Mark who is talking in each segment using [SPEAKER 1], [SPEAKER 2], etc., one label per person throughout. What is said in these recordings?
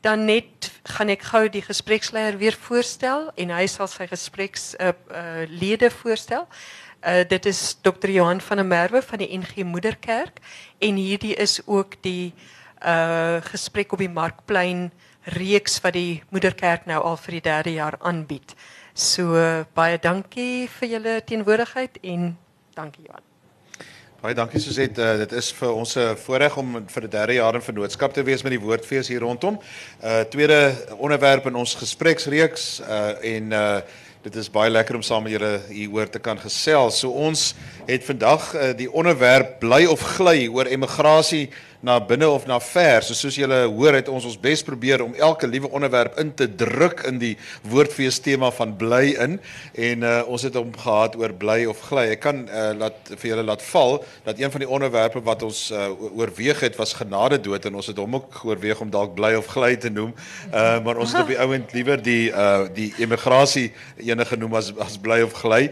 [SPEAKER 1] Dan net gaan ek gou die gespreksleier weer voorstel en hy sal sy gesprekslede uh, uh, lede voorstel. Uh, dit is Dr. Johan van der Merwe van die NG Moederkerk en hierdie is ook die uh, gesprek op die Markplein reeks wat die Moederkerk nou al vir die derde jaar aanbied. So uh, baie dankie vir julle teenwoordigheid en dankie Johan.
[SPEAKER 2] Baie dankie Suzette. Uh, dit is vir ons 'n voorreg om vir die derde jaar in vennootskap te wees met die Woordfees hier rondom. Uh tweede onderwerp in ons gespreksreeks uh en uh dit is baie lekker om saam met julle hier oor te kan gesels. So ons het vandag uh, die onderwerp bly of gly oor emigrasie na binne of na ver. So soos julle hoor het ons ons bes probeer om elke liewe onderwerp in te druk in die woordfees tema van bly in en uh, ons het hom gehad oor bly of gly. Ek kan uh, laat vir julle laat val dat een van die onderwerpe wat ons uh, oorweeg het was genade dood en ons het hom ook oorweeg om dalk bly of gly te noem. Uh, maar ons het op die ouend liewer die uh, die emigrasie ene genoem as as bly of gly.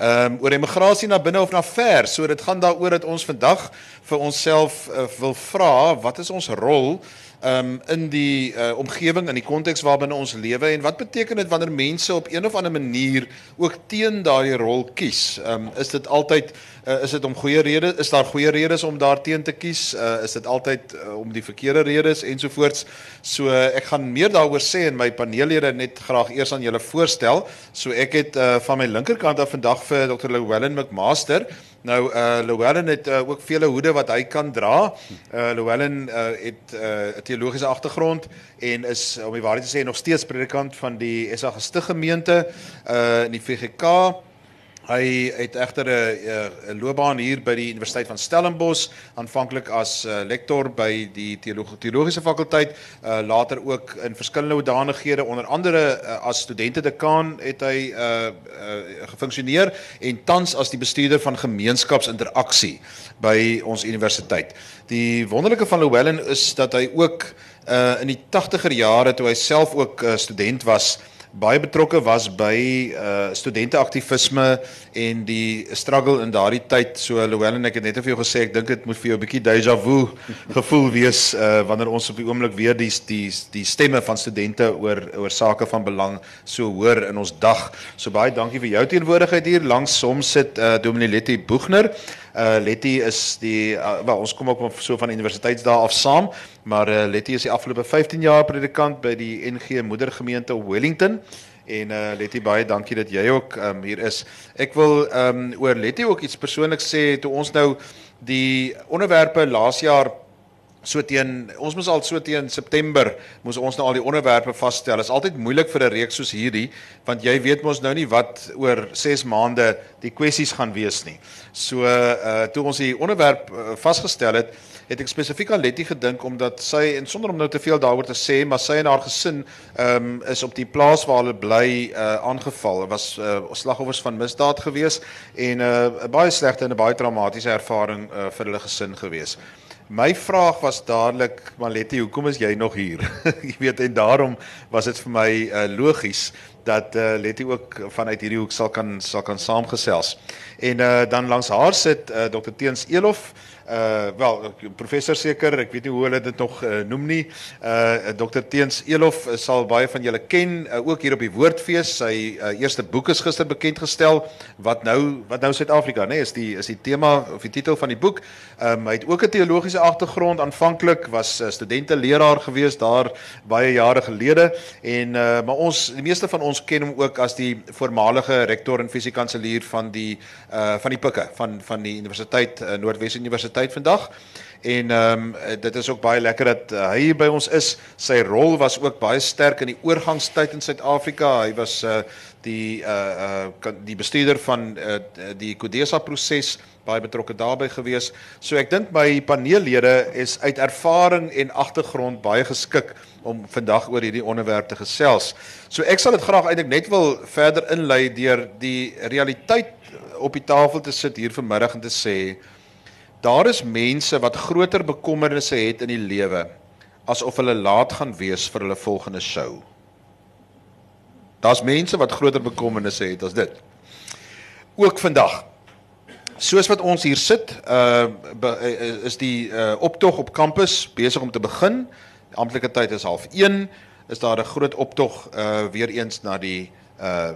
[SPEAKER 2] Ehm um, oor emigrasie na binne of na ver. So dit gaan daaroor dat ons vandag vir onsself uh, wil vra wat is ons rol um, in die uh, omgewing in die konteks waarbinne ons lewe en wat beteken dit wanneer mense op een of ander manier ook teen daardie rol kies? Um, is dit altyd uh, is dit om goeie redes? Is daar goeie redes om daarteen te kies? Uh, is dit altyd uh, om die verkeerde redes ensovoorts? So uh, ek gaan meer daaroor sê en my paneellede net graag eers aan julle voorstel. So ek het uh, van my linkerkant af vandag vir Dr. Llewellyn McMaster Nou uh Llewellyn het uh, ook vele hoede wat hy kan dra. Uh Llewellyn uh, het 'n uh, teologiese agtergrond en is om die waarheid te sê nog steeds predikant van die SA Gestig gemeente uh in die VGK. Hy het egter 'n 'n loopbaan hier by die Universiteit van Stellenbosch, aanvanklik as uh, lektor by die teologie teologiese fakulteit, uh, later ook in verskillende hoedanighede, onder andere uh, as studente-dekaan het hy uh, uh, gefunksioneer en tans as die bestuurder van gemeenskapsinteraksie by ons universiteit. Die wonderlike van Llewellyn is dat hy ook uh, in die 80er jare toe hy self ook uh, student was, baie betrokke was by uh studenteaktivisme en die struggle in daardie tyd. So Llewellyn ek het net vir jou gesê ek dink dit moet vir jou 'n bietjie déjà vu gevoel wees uh wanneer ons op die oomblik weer die die die stemme van studente oor oor sake van belang so hoor in ons dag. So baie dankie vir jou teenwoordigheid hier. Langs som sit uh Dominee Letty Boegner. Uh Letty is die uh, wel ons kom ook so van universiteitsdae af saam, maar uh, Letty is die afgelope 15 jaar predikant by die NG Moedergemeente Wellington. En uh Letty baie dankie dat jy ook um hier is. Ek wil um oor Letty ook iets persoonlik sê toe ons nou die onderwerpe laas jaar so teen ons moes al so teen September moes ons nou al die onderwerpe vasstel. Dit is altyd moeilik vir 'n reeks soos hierdie want jy weet mos nou nie wat oor 6 maande die kwessies gaan wees nie. So uh toe ons die onderwerp uh, vasgestel het, het ek spesifiek aan Letty gedink omdat sy en sonder om nou te veel daaroor te sê, maar sy en haar gesin ehm um, is op die plaas waar hulle bly uh aangeval. Dit was uh slagoffers van misdaad gewees en 'n uh, baie slegte en 'n baie traumatiese ervaring uh vir hulle gesin gewees. My vraag was dadelik, Maletti, hoekom is jy nog hier? jy weet en daarom was dit vir my uh, logies dat uh, Letty ook vanuit hierdie hoek sal kan sal kan saamgesels. En uh, dan langs haar sit uh, Dr Teens Elof uh wel professor seker ek weet nie hoe hulle dit nog uh, noem nie. Uh Dr Teens Elof uh, sal baie van julle ken uh, ook hier op die Woordfees. Sy uh, eerste boek is gister bekend gestel wat nou wat nou Suid-Afrika nê nee, is die is die tema of die titel van die boek. Um, hy het ook 'n teologiese agtergrond. Aanvanklik was uh, studente leraar gewees daar baie jare gelede. En uh, maar ons die meeste van ons ken hom ook as die voormalige rektor en fisiekanselier van die uh van die Pikke van van die Universiteit uh, Noordwes Universiteit tyd vandag. En ehm um, dit is ook baie lekker dat uh, hy by ons is. Sy rol was ook baie sterk in die oorgangstyd in Suid-Afrika. Hy was uh die uh uh die bestuurder van uh, die Kodesa proses baie betrokke daarbey gewees. So ek dink my paneellede is uit ervaring en agtergrond baie geskik om vandag oor hierdie onderwerp te gesels. So ek sal dit graag eintlik net wil verder inlei deur die realiteit op die tafel te sit hier vanmiddag en te sê Daar is mense wat groter bekommernisse het in die lewe asof hulle laat gaan wees vir hulle volgende show. Daar's mense wat groter bekommernisse het as dit. Ook vandag. Soos wat ons hier sit, uh is die uh optog op kampus besig om te begin Die amptelike tyd is 0.30 is daar 'n groot optog uh weer eens na die uh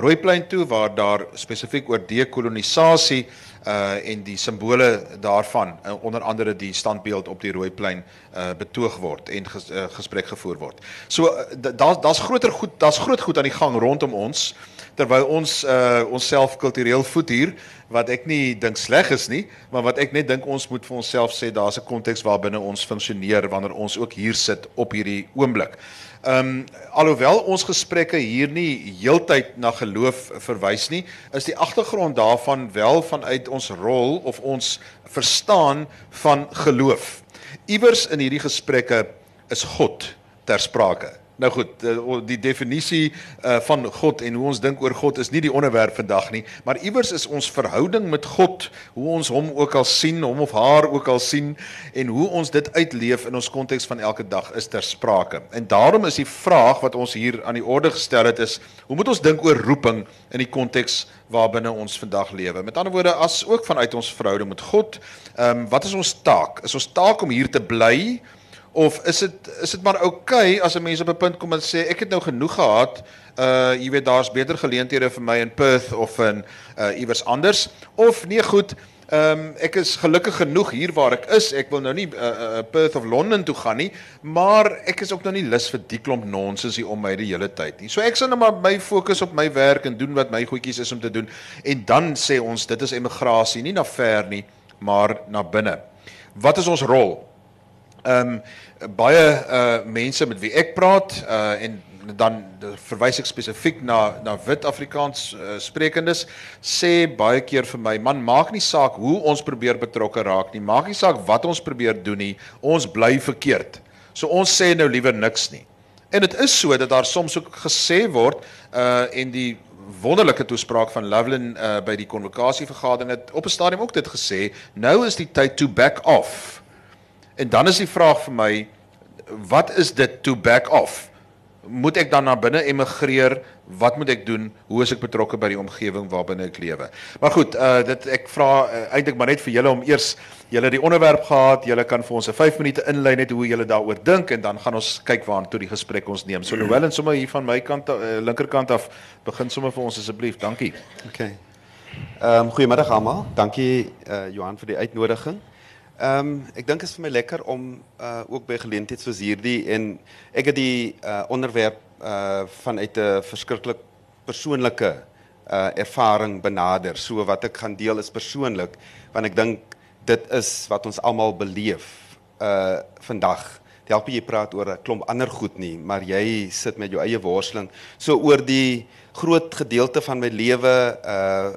[SPEAKER 2] Rooiplein toe waar daar spesifiek oor dekolonisasie uh en die simbole daarvan uh, onder andere die standbeeld op die Rooiplein uh betoog word en ges, uh, gesprek gevoer word. So uh, daar's daar's groter goed, daar's groot goed aan die gang rondom ons terwyl ons uh onsself kultureel voed hier wat ek nie dink sleg is nie, maar wat ek net dink ons moet vir onsself sê daar's 'n konteks waarbinne ons funksioneer wanneer ons ook hier sit op hierdie oomblik. Ehm um, alhoewel ons gesprekke hier nie heeltyd na geloof verwys nie, is die agtergrond daarvan wel vanuit ons rol of ons verstaan van geloof. Iewers in hierdie gesprekke is God ter sprake. Nou goed, eh, die definisie uh, van God en hoe ons dink oor God is nie die onderwerp vandag nie, maar iewers is ons verhouding met God, hoe ons hom ook al sien, hom of haar ook al sien en hoe ons dit uitleef in ons konteks van elke dag is ter sprake. En daarom is die vraag wat ons hier aan die orde gestel het is, hoe moet ons dink oor roeping in die konteks waarbinne ons vandag lewe? Met ander woorde, as ook vanuit ons verhouding met God, ehm um, wat is ons taak? Is ons taak om hier te bly? Of is dit is dit maar oukei okay as 'n mens op 'n punt kom en sê ek het nou genoeg gehad uh jy weet daar's beter geleenthede vir my in Perth of in uh iewers anders. Of nee goed ehm um, ek is gelukkig genoeg hier waar ek is. Ek wil nou nie uh, uh Perth of Londen toe gaan nie maar ek is ook nou nie lus vir die klomp nonsens hier om my die hele tyd nie. So ek sal nou maar my fokus op my werk en doen wat my goedjies is om te doen. En dan sê ons dit is emigrasie nie na ver nie maar na binne. Wat is ons rol ehm um, baie uh mense met wie ek praat uh en dan verwys ek spesifiek na na wit Afrikaans uh, sprekendes sê baie keer vir my man maak nie saak hoe ons probeer betrokke raak nie maak nie saak wat ons probeer doen nie ons bly verkeerd. So ons sê nou liewer niks nie. En dit is so dat daar soms ook gesê word uh en die wonderlike toespraak van Loveland uh by die konvokasie vergadering het op 'n stadium ook dit gesê nou is die tyd to back off En dan is die vraag vir my wat is dit to back off? Moet ek dan na binne emigreer? Wat moet ek doen? Hoe is ek betrokke by die omgewing waarbinne ek lewe? Maar goed, uh dit ek vra uh, eintlik maar net vir julle om eers julle die onderwerp gehad, julle kan vir ons 'n 5 minute inlei net hoe julle daaroor dink en dan gaan ons kyk waartoe die gesprek ons neem. So Noel en sommer hier van my kant uh, linkerkant af begin sommer vir ons asseblief. Dankie.
[SPEAKER 3] Okay. Ehm um, goeiemiddag almal. Dankie uh Johan vir die uitnodiging. Ehm um, ek dink dit is vir my lekker om uh ook by geleentheid soos hierdie en ek het die uh onderwerp uh vanuit 'n verskriklik persoonlike uh ervaring benader. So wat ek gaan deel is persoonlik want ek dink dit is wat ons almal beleef uh vandag. Dit help jy praat oor 'n klomp ander goed nie, maar jy sit met jou eie worsteling. So oor die groot gedeelte van my lewe uh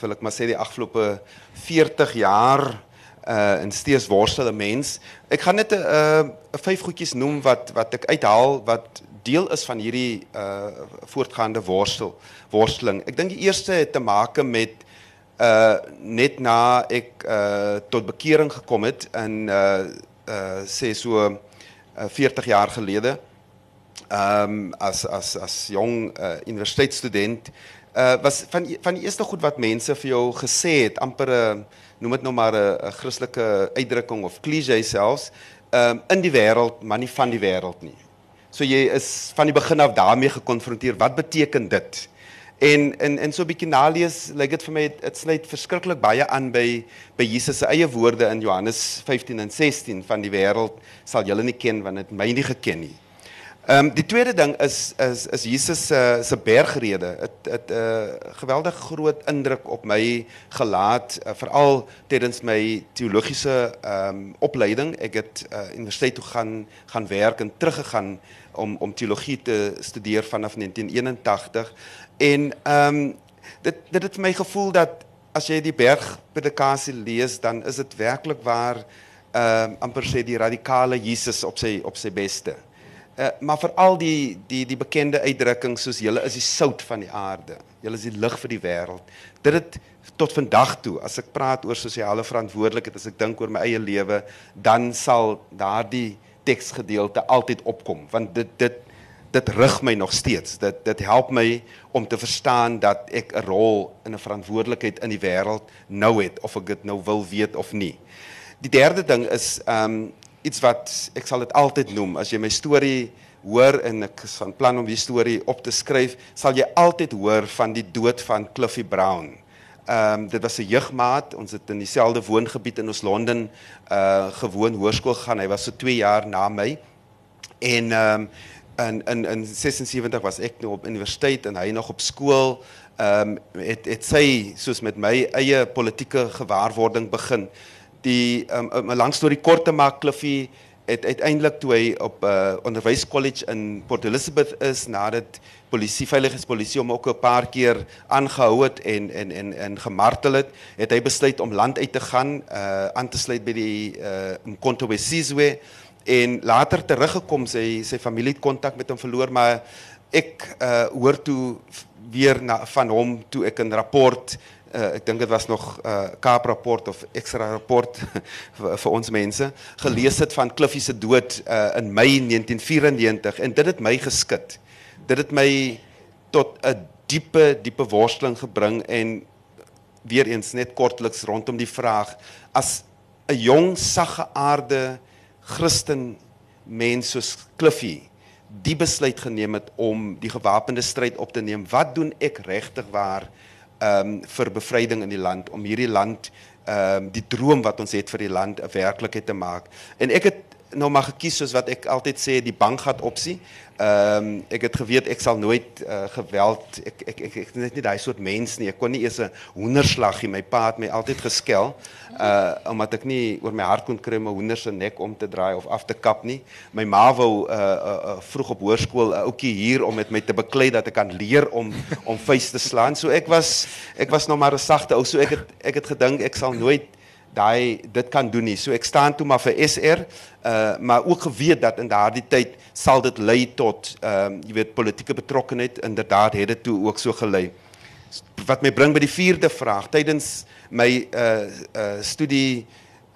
[SPEAKER 3] wil ek maar sê die afgelope 40 jaar uh en steeds worstel 'n mens. Ek gaan net 'n uh, vyf goedjies noem wat wat ek uithaal wat deel is van hierdie uh voortgaande worstel worsteling. Ek dink die eerste het te maak met uh net na ek uh tot bekering gekom het in uh uh sê so uh, 40 jaar gelede. Ehm um, as as as jong uh, universiteitsstudent uh was van van die eerste goed wat mense vir jou gesê het amper 'n uh, noem dit nou maar 'n Christelike uitdrukking of klise selfs, um, in die wêreld, maar nie van die wêreld nie. So jy is van die begin af daarmee gekonfronteer. Wat beteken dit? En en en so 'n bietjie nalees, lyk dit vir my dit sluit verskriklik baie aan by by Jesus se eie woorde in Johannes 15 en 16 van die wêreld sal julle nie ken want dit my nie geken nie. Ehm um, die tweede ding is is is Jesus se uh, se bergrede. Dit het 'n uh, geweldig groot indruk op my gelaat, uh, veral tydens my teologiese ehm um, opleiding. Ek het uh, universiteit toe gaan gaan werk en teruggegaan om om teologie te studeer vanaf 1981 en ehm um, dit dit het vir my gevoel dat as jy die bergpredikasie lees dan is dit werklik waar ehm um, amper sê die radikale Jesus op sy op sy beste. Uh, maar veral die die die bekende uitdrukking soos julle is die sout van die aarde. Julle is die lig vir die wêreld. Dit het tot vandag toe as ek praat oor sosiale verantwoordelikheid, as ek dink oor my eie lewe, dan sal daardie teksgedeelte altyd opkom want dit dit dit rig my nog steeds. Dit dit help my om te verstaan dat ek 'n rol in 'n verantwoordelikheid in die wêreld nou het of ek dit nou wil weet of nie. Die derde ding is ehm um, iets wat ek sal dit altyd noem as jy my storie hoor en ek is van plan om die storie op te skryf, sal jy altyd hoor van die dood van Cliffy Brown. Ehm um, dit was 'n jeugmaat, ons het in dieselfde woongebied in ons Londen uh gewoon hoërskool gegaan. Hy was so 2 jaar na my. En ehm um, in in in 76 was ek nou op universiteit en hy nog op skool. Ehm um, het het sy soos met my eie politieke gewaarwording begin. Die ehm um, 'n lang storie kort te maak, Cliffy het uiteindelik toe hy op 'n uh, onderwyskollege in Port Elizabeth is nadat polisie veiligheidspolisie hom ook 'n paar keer aangehou het en en en en gemartel het, het hy besluit om land uit te gaan, uh aan te sluit by die uh Mkonto Wesizwe en later teruggekom sy sy familie het kontak met hom verloor maar ek uh hoor toe weer na, van hom toe ek 'n rapport uh, ek dink dit was nog uh, Kaap rapport of ekstra rapport vir, ons mense gelees het van Cliffy se dood uh, in Mei 1994 en dit het my geskit. Dit het my tot 'n diepe diepe worsteling gebring en weer eens net kortliks rondom die vraag as 'n jong sagge aarde Christen mens soos Cliffy die besluit geneem het om die gewapende stryd op te neem. Wat doen ek regtig waar? Ehm um, vir bevryding in die land om hierdie land ehm um, die droom wat ons het vir die land 'n werklikheid te maak. En ek het nou maar gekies soos wat ek altyd sê die bankgat opsie. Ehm um, ek het geweet ek sal nooit uh, geweld ek ek ek ek net nie daai soort mens nie. Ek kon nie eers 'n hoenderslag hê. My pa het my altyd geskel. Uh omdat ek nie oor my hart kon kry om 'n hoender se nek om te draai of af te kap nie. My ma wou uh, uh, uh vroeg op hoërskool 'n uh, ouetjie hier om met my te beklei dat ek kan leer om om vuis te slaan. So ek was ek was nog maar 'n sagte ou. So ek het ek het gedink ek sal nooit daai dit kan doen nie. So ek staan toe maar vir SR, uh maar ook geweet dat in daardie tyd sal dit lei tot ehm uh, jy weet politieke betrokkenheid. Inderdaad het dit toe ook so gelei. Wat my bring by die vierde vraag. Tydens my uh uh studie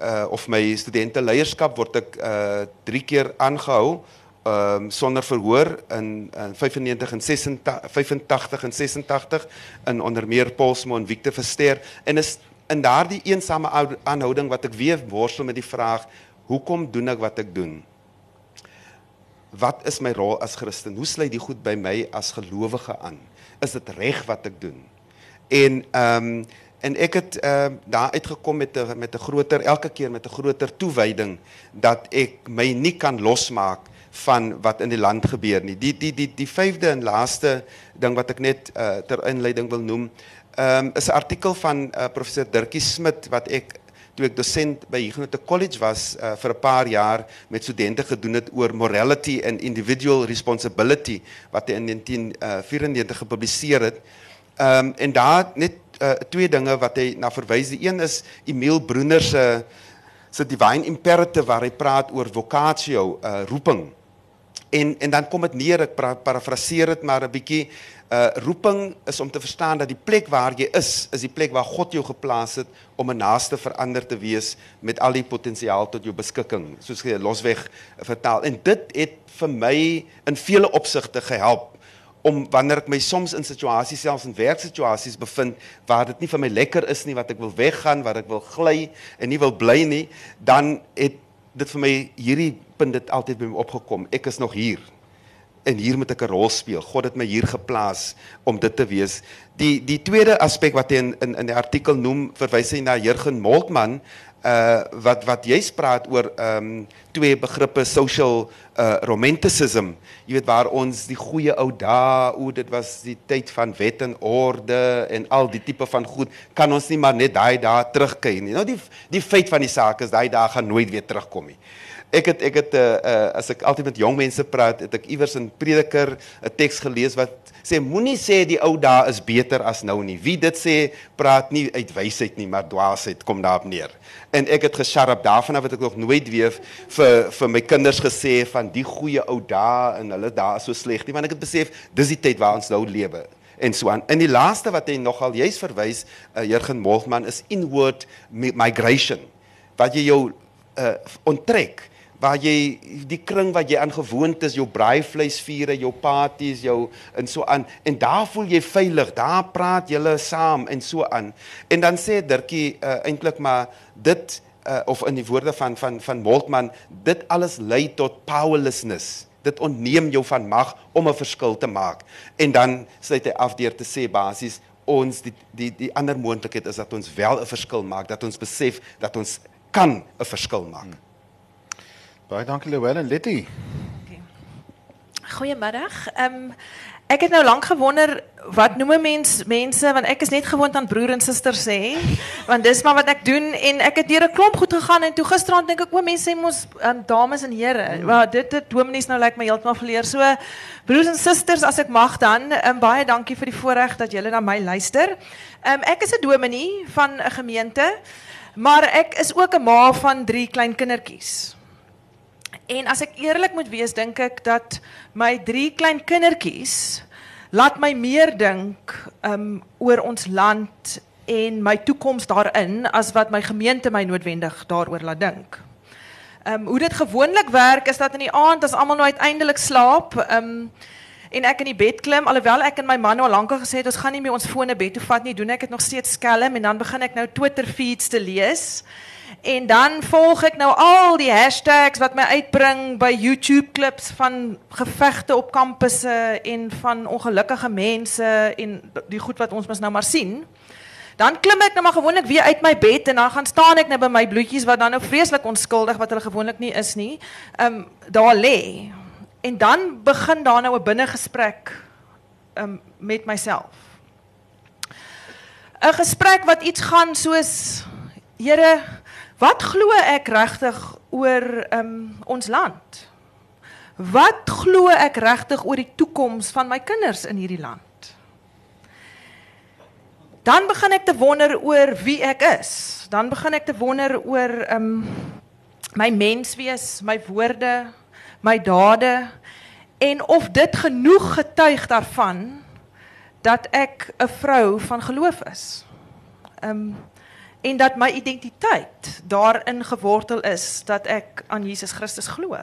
[SPEAKER 3] uh of my studente leierskap word ek uh 3 keer aangehou ehm um, sonder verhoor in in 95 en 86 85 en 86 in onder meer Paulsmo en Victor Verster en is in daardie eensame aanhouding wat ek weer worstel met die vraag hoekom doen ek wat ek doen? Wat is my rol as Christen? Hoe sluit die goed by my as gelowige aan? Is dit reg wat ek doen? En ehm um, en ek het ehm uh, daar uitgekom met 'n met 'n groter elke keer met 'n groter toewyding dat ek my nie kan losmaak van wat in die land gebeur nie. Die die die die vyfde en laaste ding wat ek net uh, ter inleiding wil noem um, is 'n artikel van uh, professor Dirkie Smit wat ek toe ek dosent by Huguenot College was uh, vir 'n paar jaar met studente gedoen het oor morality and individual responsibility wat hy in 1994 uh, gepubliseer het. Ehm um, en daar net uh, twee dinge wat hy na verwys. Die een is Emil Brunner se se divine imperative waar hy praat oor vocatio, uh, roeping. En en dan kom dit neer ek parafraseer dit maar 'n bietjie uh roeping is om te verstaan dat die plek waar jy is, is die plek waar God jou geplaas het om 'n naaste verander te wees met al die potensiaal tot jou beskikking, soos jy losweg vertaal. En dit het vir my in vele opsigte gehelp om wanneer ek my soms in situasies selfs in werksituasies bevind waar dit nie vir my lekker is nie wat ek wil weggaan, waar ek wil gly en nie wil bly nie, dan het dit vir my hierdie punt dit altyd by my opgekom. Ek is nog hier en hier moet ek 'n rol speel. God het my hier geplaas om dit te wees. Die die tweede aspek wat hy in in in die artikel noem, verwys hy na Jurgen Moltmann uh wat wat jy praat oor ehm um, twee begrippe social uh romanticism. Jy weet waar ons die goeie ou dae, o dit was die tyd van wet en orde en al die tipe van goed, kan ons nie maar net daai dae terugkyk nie. Nou die die feit van die saak is daai dae gaan nooit weer terugkom nie. Ek het ek het uh, uh, as ek altyd met jong mense praat, het ek iewers in Prediker 'n teks gelees wat sê moenie sê die ou dae is beter as nou nie. Wie dit sê, praat nie uit wysheid nie, maar dwaasheid kom daarop neer. En ek het gesharp daarvan af wat ek nog nooit weer vir vir my kinders gesê van die goeie ou dae en hulle dae is so sleg nie, want ek het besef dis die tyd waar ons nou lewe en so aan. In die laaste wat hy nogal juis verwys, uh, Jurgen Moltmann is inward migration. Wat jy jou uh, onttrek waar jy die kring wat jy aangewoond is, jou braaivleisvure, jou parties, jou en so aan en daar voel jy veilig. Daar praat julle saam en so aan. En dan sê Dirkie uh, eintlik maar dit uh, of in die woorde van van van Moltmann, dit alles lei tot powerlessness. Dit ontneem jou van mag om 'n verskil te maak. En dan sluit hy af deur te sê basies ons die die die ander moontlikheid is dat ons wel 'n verskil maak, dat ons besef dat ons kan 'n verskil maak. Hmm.
[SPEAKER 2] Baie dankie Louwelen, Letty.
[SPEAKER 4] Okay. Goeiemiddag. Ehm um, Ek het nou lank gewonder wat noem mens mense want ek is net gewoond aan broer en suster sê want dis maar wat ek doen en ek het deur 'n klomp goed gegaan en toe gisterand dink ek o mense sê mos um, dames en here mm. maar dit dit dominees nou lyk like my heeltemal verleer so broers en susters as ek mag dan um, baie dankie vir die voorreg dat julle na my luister. Um, ek is 'n dominee van 'n gemeente maar ek is ook 'n ma van drie klein kindertjies. En as ek eerlik moet wees, dink ek dat my drie klein kindertjies laat my meer dink um oor ons land en my toekoms daarin as wat my gemeente my noodwendig daaroor laat dink. Um hoe dit gewoonlik werk is dat in die aand as almal nou uiteindelik slaap, um en ek in die bed klim alhoewel ek en my man nou al lankal gesê het ons gaan nie meer ons fone bed toe vat nie, doen ek dit nog steeds skelm en dan begin ek nou Twitter feeds te lees. En dan volg ek nou al die hashtags wat my uitbring by YouTube klips van gevegte op kampusse en van ongelukkige mense en die goed wat ons mos nou maar sien. Dan klim ek nou maar gewoonlik weer uit my bed en dan gaan staan ek nou by my bloetjies wat dan nou vreeslik onskuldig wat hulle gewoonlik nie is nie. Ehm um, daar lê. En dan begin daar nou 'n binnegesprek ehm um, met myself. 'n Gesprek wat iets gaan soos Here Wat glo ek regtig oor um, ons land? Wat glo ek regtig oor die toekoms van my kinders in hierdie land? Dan begin ek te wonder oor wie ek is. Dan begin ek te wonder oor um my menswees, my woorde, my dade en of dit genoeg getuig daarvan dat ek 'n vrou van geloof is. Um en dat my identiteit daarin gewortel is dat ek aan Jesus Christus glo.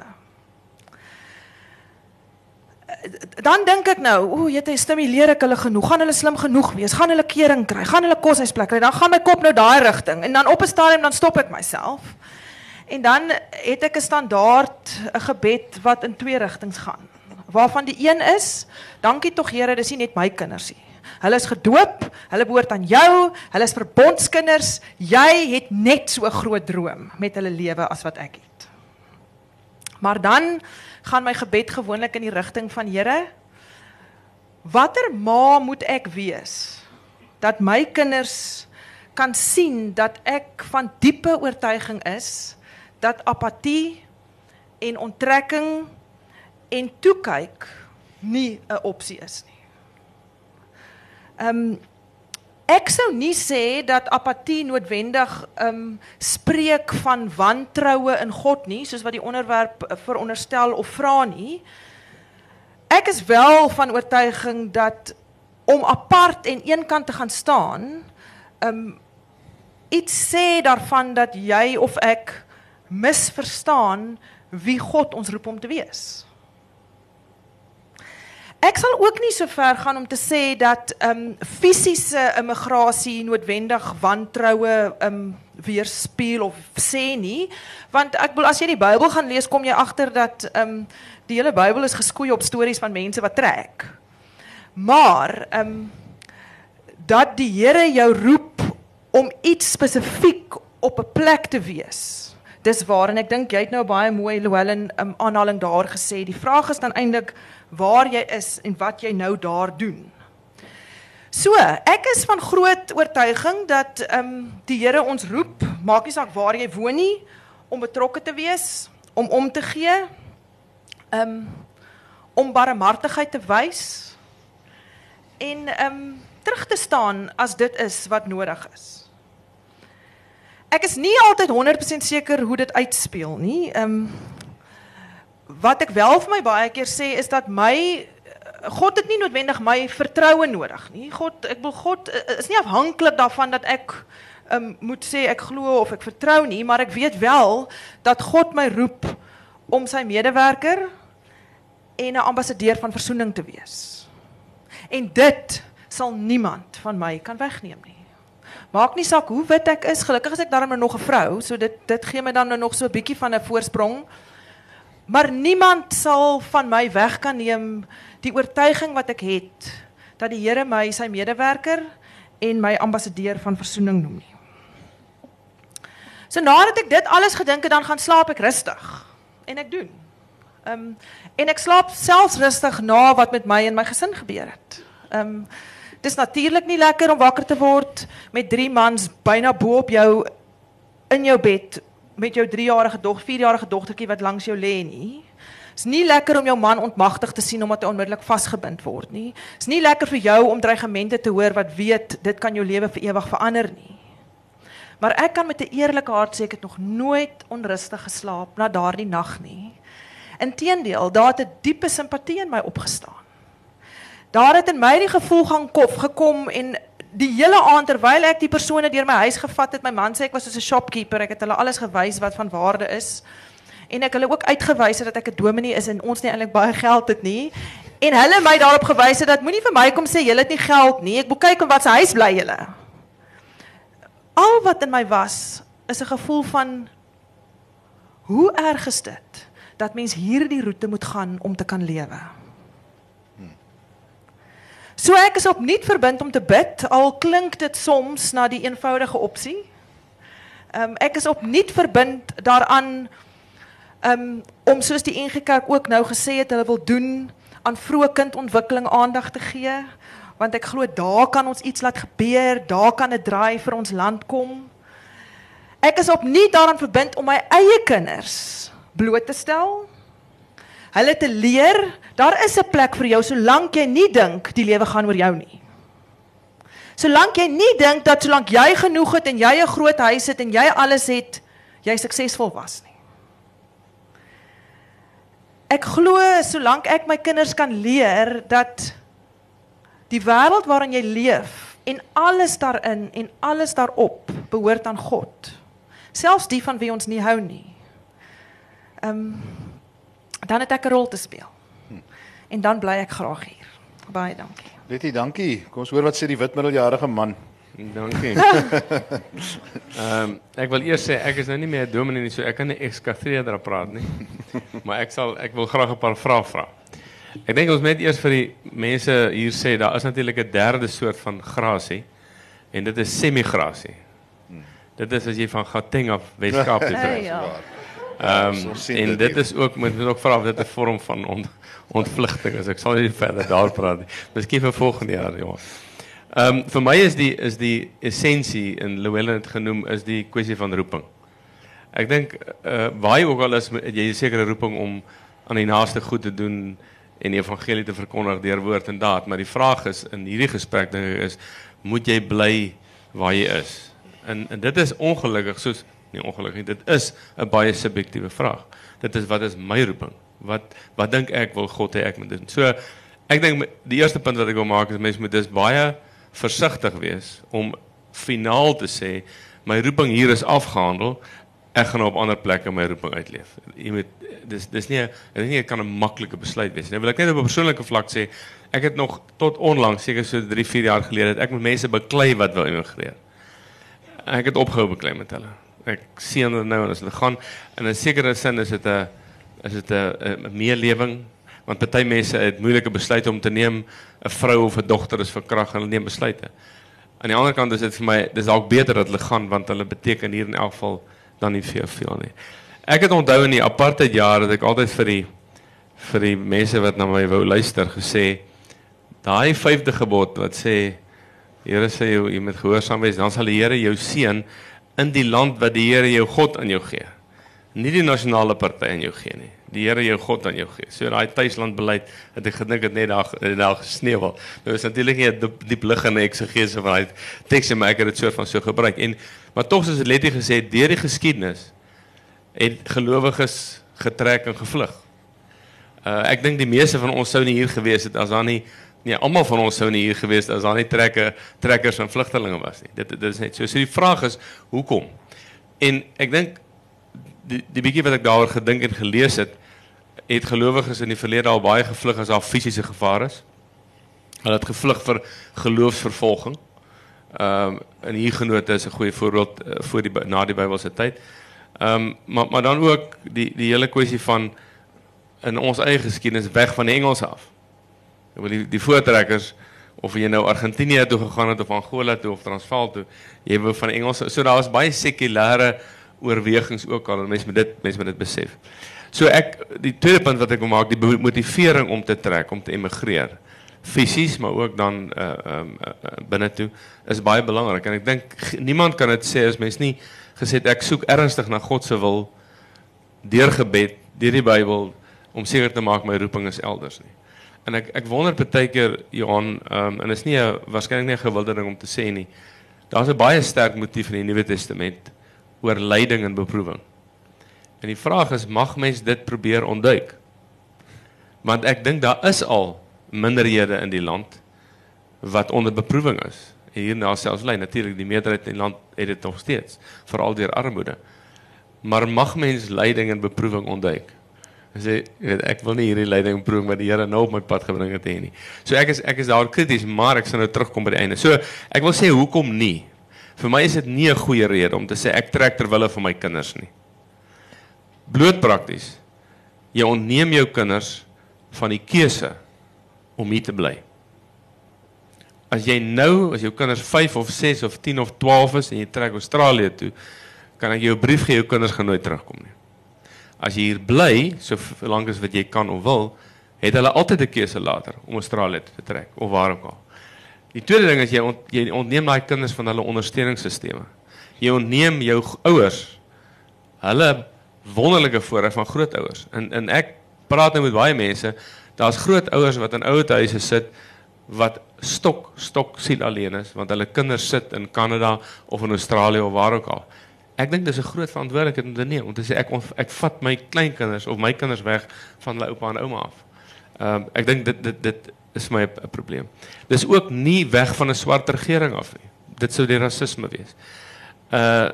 [SPEAKER 4] Dan dink ek nou, o, jy stimuleer ek hulle genoeg, gaan hulle slim genoeg wees, gaan hulle kering kry, gaan hulle koshuisplek kry, dan gaan my kop nou daai rigting en dan op 'n stadium dan stop ek myself. En dan het ek 'n standaard 'n gebed wat in twee rigtings gaan. Waarvan die een is, dankie tog Here, dis nie net my kinders nie. Hulle is gedoop, hulle behoort aan jou, hulle is verbondskinders. Jy het net so 'n groot droom met hulle lewe as wat ek het. Maar dan gaan my gebed gewoonlik in die rigting van Here, watter ma moet ek wees dat my kinders kan sien dat ek van diepe oortuiging is dat apatie en onttrekking en toekyk nie 'n opsie is nie. Ehm um, ek sou nie sê dat apatie noodwendig ehm um, spreek van wantroue in God nie, soos wat die onderwerp veronderstel of vra nie. Ek is wel van oortuiging dat om apart en eenkant te gaan staan, ehm um, iets sê daarvan dat jy of ek misverstaan wie God ons roep om te wees. Ek sal ook nie so ver gaan om te sê dat ehm um, fisiese immigrasie noodwendig wantroue ehm um, weerspieël of sê nie, want ek bedoel as jy die Bybel gaan lees, kom jy agter dat ehm um, die hele Bybel is geskoei op stories van mense wat trek. Maar ehm um, dat die Here jou roep om iets spesifiek op 'n plek te wees. Dis waar en ek dink jy het nou baie mooi Llewellyn 'n um, aanhaling daar gesê. Die vraag is dan eintlik waar jy is en wat jy nou daar doen. So, ek is van groot oortuiging dat ehm um, die Here ons roep, maak nie saak waar jy woon nie, om betrokke te wees, om om te gee, ehm um, om barmhartigheid te wys en ehm um, terug te staan as dit is wat nodig is. Ek is nie altyd 100% seker hoe dit uitspeel nie. Ehm um, wat ek wel vir my baie keer sê is dat my God het nie noodwendig my vertroue nodig nie. God, ek wil God is nie afhanklik daarvan dat ek um, moet sê ek glo of ek vertrou nie, maar ek weet wel dat God my roep om sy medewerker en 'n ambassadeur van verzoening te wees. En dit sal niemand van my kan wegneem nie. Maak nie saak hoe wit ek is, gelukkig is ek daarom nou nog 'n vrou, so dit dit gee my dan nou nog so 'n bietjie van 'n voorsprong. Maar niemand sal van my weg kan neem die oortuiging wat ek het dat die Here my sy medewerker en my ambassadeur van versoening noem nie. So nadat ek dit alles gedink het, dan gaan slaap ek rustig. En ek doen. Ehm um, en ek slaap selfs rustig na wat met my en my gesin gebeur het. Ehm um, dis natuurlik nie lekker om wakker te word met drie mans byna bo op jou in jou bed met jou 3-jarige dog, 4-jarige dogtertjie wat langs jou lê nie. Is nie lekker om jou man ontmagtig te sien omdat hy onmiddellik vasgebind word nie. Is nie lekker vir jou om dreigemente te hoor wat weet dit kan jou lewe vir ewig verander nie. Maar ek kan met 'n eerlike hart sê ek het nog nooit onrustig geslaap na daardie nag nie. Inteendeel, daar het 'n diepe simpatie in my opgestaan. Daar het in my die gevoel gaan kof gekom en die hele aand terwyl ek die persone deur my huis gevat het, my man sê ek was soos 'n shopkeeper, ek het hulle alles gewys wat van waarde is. En ek hulle ook uitgewys het dat ek 'n dominee is en ons nie eintlik baie geld het nie. En hulle my daarop gewys het dat moenie vir my kom sê julle het nie geld nie. Ek moet kyk in wat se huis bly julle. Al wat in my was is 'n gevoel van hoe erg is dit dat mens hierdie roete moet gaan om te kan lewe. So ek is opnuut verbind om te bid, al klink dit soms na die eenvoudige opsie. Ehm um, ek is opnuut verbind daaraan um, om soos die NG Kerk ook nou gesê het hulle wil doen aan vroeë kindontwikkeling aandag te gee, want ek glo daar kan ons iets laat gebeur, daar kan 'n draai vir ons land kom. Ek is opnuut daaraan verbind om my eie kinders bloot te stel hulle te leer, daar is 'n plek vir jou solank jy nie dink die lewe gaan oor jou nie. Solank jy nie dink dat solank jy genoeg het en jy 'n groot huis het en jy alles het, jy suksesvol was nie. Ek glo solank ek my kinders kan leer dat die wêreld waarin jy leef en alles daarin en alles daarop behoort aan God. Selfs die van wie ons nie hou nie. Ehm um, dan het ek 'n rol te speel. En dan bly ek graag hier. Baie dankie.
[SPEAKER 2] Letty, dankie. Kom ons hoor wat sê die wit middeljarige man.
[SPEAKER 5] Dankie. Ehm um, ek wil eers sê ek is nou nie meer 'n dominee nie, so ek kan nie ekskathedra praat nie. maar ek sal ek wil graag 'n paar vrae vra. Ek dink ons moet eers vir die mense hier sê daar is natuurlik 'n derde soort van grasie en dit is semigrasie. Dit is as jy van Gauteng af Weskaap toe trek. Ja. Ehm um, en dit is ook moet ook vra of dit 'n vorm van ont, ontvlugting is. Ek sal nie verder daar praat nie. Miskien vir volgende jaar, ja. Ehm um, vir my is die is die essensie in Llewellyn het genoem is die kwessie van roeping. Ek dink uh waar jy ook al is jy 'n sekere roeping om aan die naaste goed te doen en die evangelie te verkondig deur woord en daad, maar die vraag is in hierdie gesprek dink ek is moet jy bly waar jy is? En en dit is ongelukkig soos nie ongelukkig. Dit is 'n baie subjektiewe vraag. Dit is wat is my roeping? Wat wat dink ek wil God hê ek moet doen? So ek dink die eerste punt wat ek wil maak is mense moet dis baie versigtig wees om finaal te sê my roeping hier is afgehandel. Ek gaan op ander plekke my roeping uitleef. Jy moet dis dis nie dit kan 'n maklike besluit wees. Nou wil ek net op 'n persoonlike vlak sê ek het nog tot onlangs seker so 3, 4 jaar gelede het ek met mense beklei wat wil immigreer. Ek het opgehou beklei met hulle ek sien dit nou en as dit gaan in 'n sekere sin is dit 'n is dit 'n meelewing want party mense het moeilike besluite om te neem 'n vrou of 'n dogter is verkragt en hulle neem besluite. Aan die ander kant is dit vir my dis dalk beter dat hulle gaan want hulle beteken hier in elk geval dan nie veel veel nie. Ek het onthou in die apartheid jare dat ek altyd vir die vir die mense wat na my wou luister gesê daai vyfde gebod wat sê Here sê jy, jy moet gehoorsaam wees dan sal die Here jou seën in die land wat die Here jou God aan jou gee. Nie die nasionale party aan jou gee nie. Die Here jou God aan jou gee. So daai tuisland beleid het ek gedink het net daar daar gesneeuwel. Nou is natuurlik nie 'n diep, diep liggende eksegese van daai teks maar ek het dit soort van so gebruik en maar tog soos letterlik gesê deur die geskiedenis het gelowiges getrek en gevlug. Uh ek dink die meeste van ons sou nie hier gewees het as daar nie Nee, almal van ons sou nie hier gewees het as daar nie trekke trekkers en vlugtelinge was nie. Dit dit is net so. So die vraag is, hoekom? En ek dink die die bietjie wat ek daaroor gedink en gelees het, het gelowiges in die verlede al baie gevlug as daar fisiese gevaar is. Hulle het gevlug vir geloofsvervolging. Ehm um, en hier genote is 'n goeie voorbeeld uh, voor die na die Bybelse tyd. Ehm um, maar maar dan ook die die hele kwessie van in ons eie geskiedenis weg van die Engels af. Ek wil die die voortrekkers of jy nou Argentinië toe gegaan het of Angola toe of Transvaal toe, jy wou van Engels so daar was baie sekulêre oorwegings ook al en mense moet dit mense moet dit besef. So ek die tweede punt wat ek wil maak, die motivering om te trek, om te emigreer fisies maar ook dan uh um uh, binne toe is baie belangrik en ek dink niemand kan dit sê as mens nie gesê ek soek ernstig na God se wil deur gebed, deur die Bybel om seker te maak my roeping is elders nie. En ek ek wonder baie keer Johan um en is nie 'n waarskynlik nie 'n gewilde ding om te sê nie. Daar's 'n baie sterk motief in die Nuwe Testament oor lyding en beproewing. En die vraag is mag mens dit probeer ontduik? Want ek dink daar is al minderhede in die land wat onder beproewing is. Hier na selfs lê natuurlik die meerderheid in die land het dit nog steeds, veral deur armoede. Maar mag mens lyding en beproewing ontduik? Sê weet ek wil nie hierdie en beproewing wat die Here nou op my pad gebring het hê nie. So ek is ek is daar krities, maar ek sal nou terugkom by die einde. So ek wil sê hoekom nie? Vir my is dit nie 'n goeie rede om te sê ek trek ter wille van my kinders nie bloot prakties. Jy ontneem jou kinders van die keuse om hier te bly. As jy nou, as jou kinders 5 of 6 of 10 of 12 is en jy trek Australië toe, kan ek jou brief gee jou kinders gaan nooit terugkom nie. As jy hier bly, so lank as wat jy kan of wil, het hulle altyd 'n keuse later om Australië te trek of waar ook al. Die tweede ding is jy ont, jy ontneem daai kinders van hulle ondersteuningsstelsels. Jy ontneem jou ouers hulle wonderlike voorreg van grootouers. En en ek praat nou met baie mense, daar's grootouers wat in ouer huise sit wat stok stok siel alleen is want hulle kinders sit in Kanada of in Australië of waar ook al. Ek dink dis 'n groot verantwoordelikheid om te neem om te sê ek ek vat my kleinkinders of my kinders weg van hulle oupa en ouma af. Ehm um, ek dink dit dit dit is my 'n probleem. Dis ook nie weg van 'n swart regering af nie. Dit sou die rasisme wees. Uh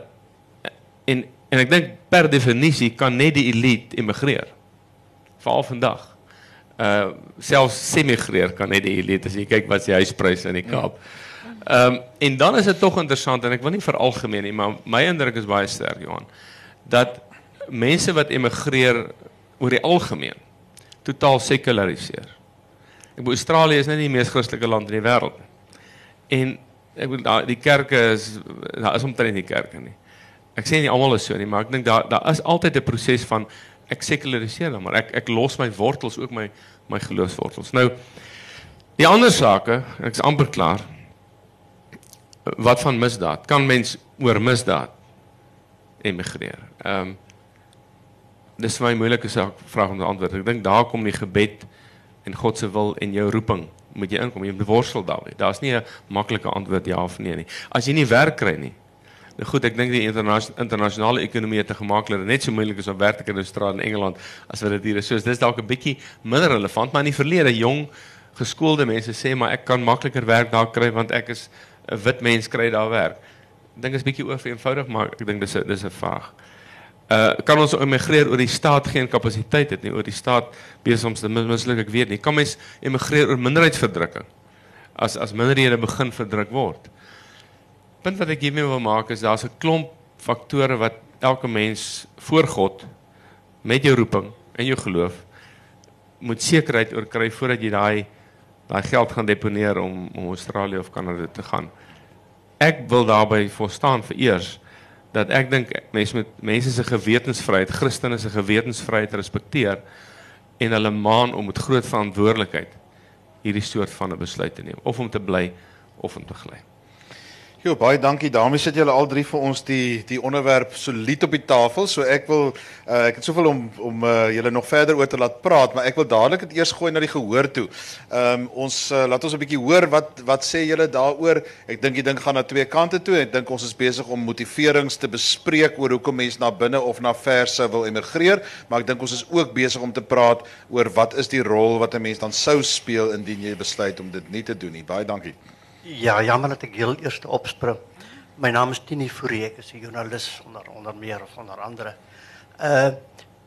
[SPEAKER 5] en En ek dink per definisie kan net die elite immigreer. Veral vandag. Uh selfs semigreer kan net die elite as jy kyk wat se huispryse in die Kaap. Ehm um, en dan is dit tog interessant en ek wil nie vir algemeen nie, maar my indruk is baie sterk Johan dat mense wat immigreer oor die algemeen totaal sekulariseer. Ek bedoel Australië is net die mees Christelike land in die wêreld. En ek bedoel die kerke is daar is omtrent nie kerke nie. Ek sê nie almal is so nie, maar ek dink daar daar is altyd 'n proses van ek sekulariseer dan, maar ek ek los my wortels ook my my geloofswortels. Nou die ander sake, ek's amper klaar. Wat van misdaad? Kan mens oor misdaad emigreer? Ehm um, dis vir my moeilike saak vraag om te antwoord. Ek dink daar kom die gebed en God se wil en jou roeping moet jy inkom. Jy moet worstel daarmee. Daar's nie 'n maklike antwoord ja of nee nie. As jy nie werk kry nie, Nou goed, ek dink die internasionale ekonomie het te gemaak dat dit net so moeilik is om werk te kry in Australië en Engeland as wat dit hier is. So dis dalk 'n bietjie minder relevant, maar in die verlede jong geskoolde mense sê maar ek kan makliker werk daar kry want ek is 'n wit mens kry daar werk. Ek dink is bietjie ooreenvoudig, maar ek dink dis 'n dis 'n vraag. Uh kan ons immigreer oor die staat geen kapasiteit het nie oor die staat besig om te misluk ek weet nie. Kan mens immigreer oor minderheidsverdrukking? As as minderhede begin verdruk word punt wat ek hiermee wil maak is daar's 'n klomp faktore wat elke mens voor God met jou roeping en jou geloof moet sekerheid oor kry voordat jy daai daai geld gaan deponeer om om Australië of Kanada te gaan. Ek wil daarby verstaan vir eers dat ek dink mense met mense se gewetensvryheid, Christene se gewetensvryheid respekteer en hulle maan om met groot verantwoordelikheid hierdie soort van 'n besluit te neem of om te bly of om te gly.
[SPEAKER 2] Jo, baie dankie. Daarmee sit julle al drie vir ons die die onderwerp solied op die tafel. So ek wil uh, ek het soveel om om uh, julle nog verder oor te laat praat, maar ek wil dadelik dit eers gooi na die gehoor toe. Ehm um, ons uh, laat ons 'n bietjie hoor wat wat sê julle daaroor. Ek dink die ding gaan na twee kante toe. Ek dink ons is besig om motiverings te bespreek oor hoekom mense na binne of na verse wil emigreer, maar ek dink ons is ook besig om te praat oor wat is die rol wat 'n mens dan sou speel indien jy besluit om dit nie te doen nie. Baie dankie.
[SPEAKER 6] Ja, jammer dat ek heel eers opspring. My naam is Tini Fourie, ek is 'n joernalis onder onder meer of onder andere. Uh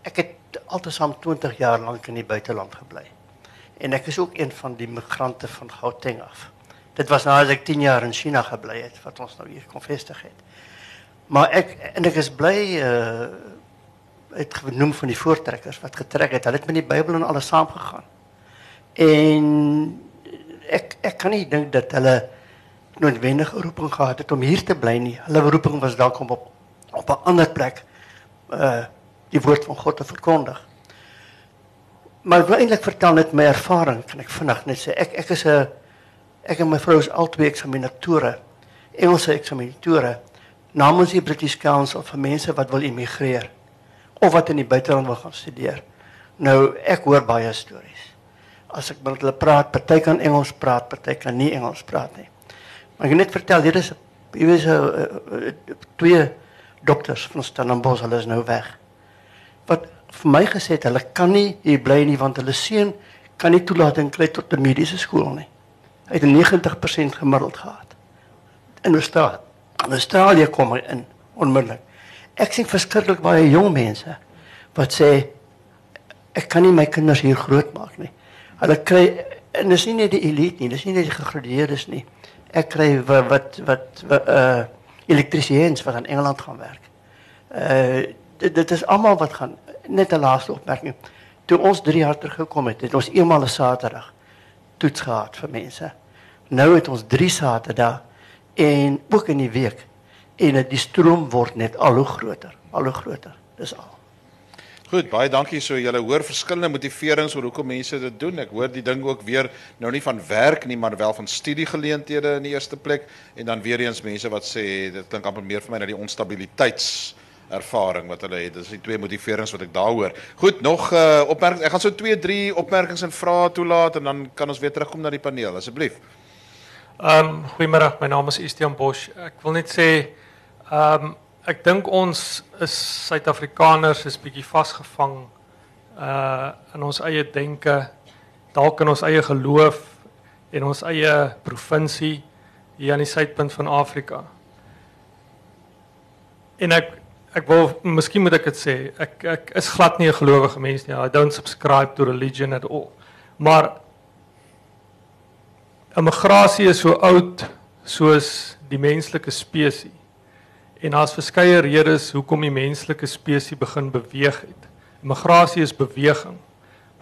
[SPEAKER 6] ek het altesaam 20 jaar lank in die buiteland gebly. En ek is ook een van die migrante van Gauteng af. Dit was nadat ek 10 jaar in China gebly het wat ons nou hier kon vestig het. Maar ek en ek is bly uh het genoem van die voortrekkers wat getrek het. Het met die Bybel en alles saamgegaan. En ek ek kan nie dink dat hulle noodwendige roeping gehad het om hier te bly nie. Hulle roeping was dalk om op op 'n ander plek uh die woord van God te verkondig. Maar ek wil eintlik vertel net my ervaring, kan ek vinnig net sê. Ek ek is 'n ek en my vrou is albei eksaminatore. Engelse eksaminatore namens die British Council vir mense wat wil immigreer of wat in die buiteland wil gaan studeer. Nou ek hoor baie stories. As ek met hulle praat, party kan Engels praat, party kan nie Engels praat nie. Maar ek net vertel, hier is 'n uh, uh, twee dokters van Stellenbosch, hulle is nou weg. Wat vir my gesê het, hulle kan nie hier bly nie want hulle seun kan nie toelating kry tot 'n mediese skool nie. Hy het 'n 90% gemiddeld gehad. In Australië. In Australië kom hy in onmiddellik. Ek sien verskriklik baie jong mense wat sê ek kan nie my kinders hier grootmaak nie. Hulle kry en dis nie net die elite nie, dis nie net die gegradueerdes nie. Ek kry wat wat wat, wat uh elektriesiens wat in Engeland gaan werk. Uh dit, dit is almal wat gaan net 'n laaste opmerking. Toe ons 3 jaar terug gekom het, het ons eenmal 'n Saterdag toets gehad vir mense. Nou het ons 3 Saterdae en ook in die week en die stroom word net al hoe groter, al hoe groter. Dis al.
[SPEAKER 2] Goed, baie dankie. So julle hoor verskillende motiverings oor hoekom mense dit doen. Ek hoor die ding ook weer nou nie van werk nie, maar wel van studiegeleenthede in die eerste plek en dan weer eens mense wat sê dit klink amper meer vir my na die onstabiliteits ervaring wat hulle het. Dis die twee motiverings wat ek daar hoor. Goed, nog uh opmerkings. Ek gaan so 2, 3 opmerkings en vrae toelaat en dan kan ons weer terugkom na die paneel asseblief.
[SPEAKER 7] Ehm um, goeiemôre, my naam is Estian Bosch. Ek wil net sê ehm um, ek dink ons is Suid-Afrikaners is bietjie vasgevang uh in ons eie denke, dalk in ons eie geloof en ons eie provinsie hier aan die suidpunt van Afrika. En ek ek wil miskien moet ek dit sê. Ek ek is glad nie 'n gelowige mens nie. I don't subscribe to religion at all. Maar immigrasie is so oud soos die menslike spesies. En daar's verskeie redes hoekom die menslike spesies begin beweeg het. Immigrasie is beweging.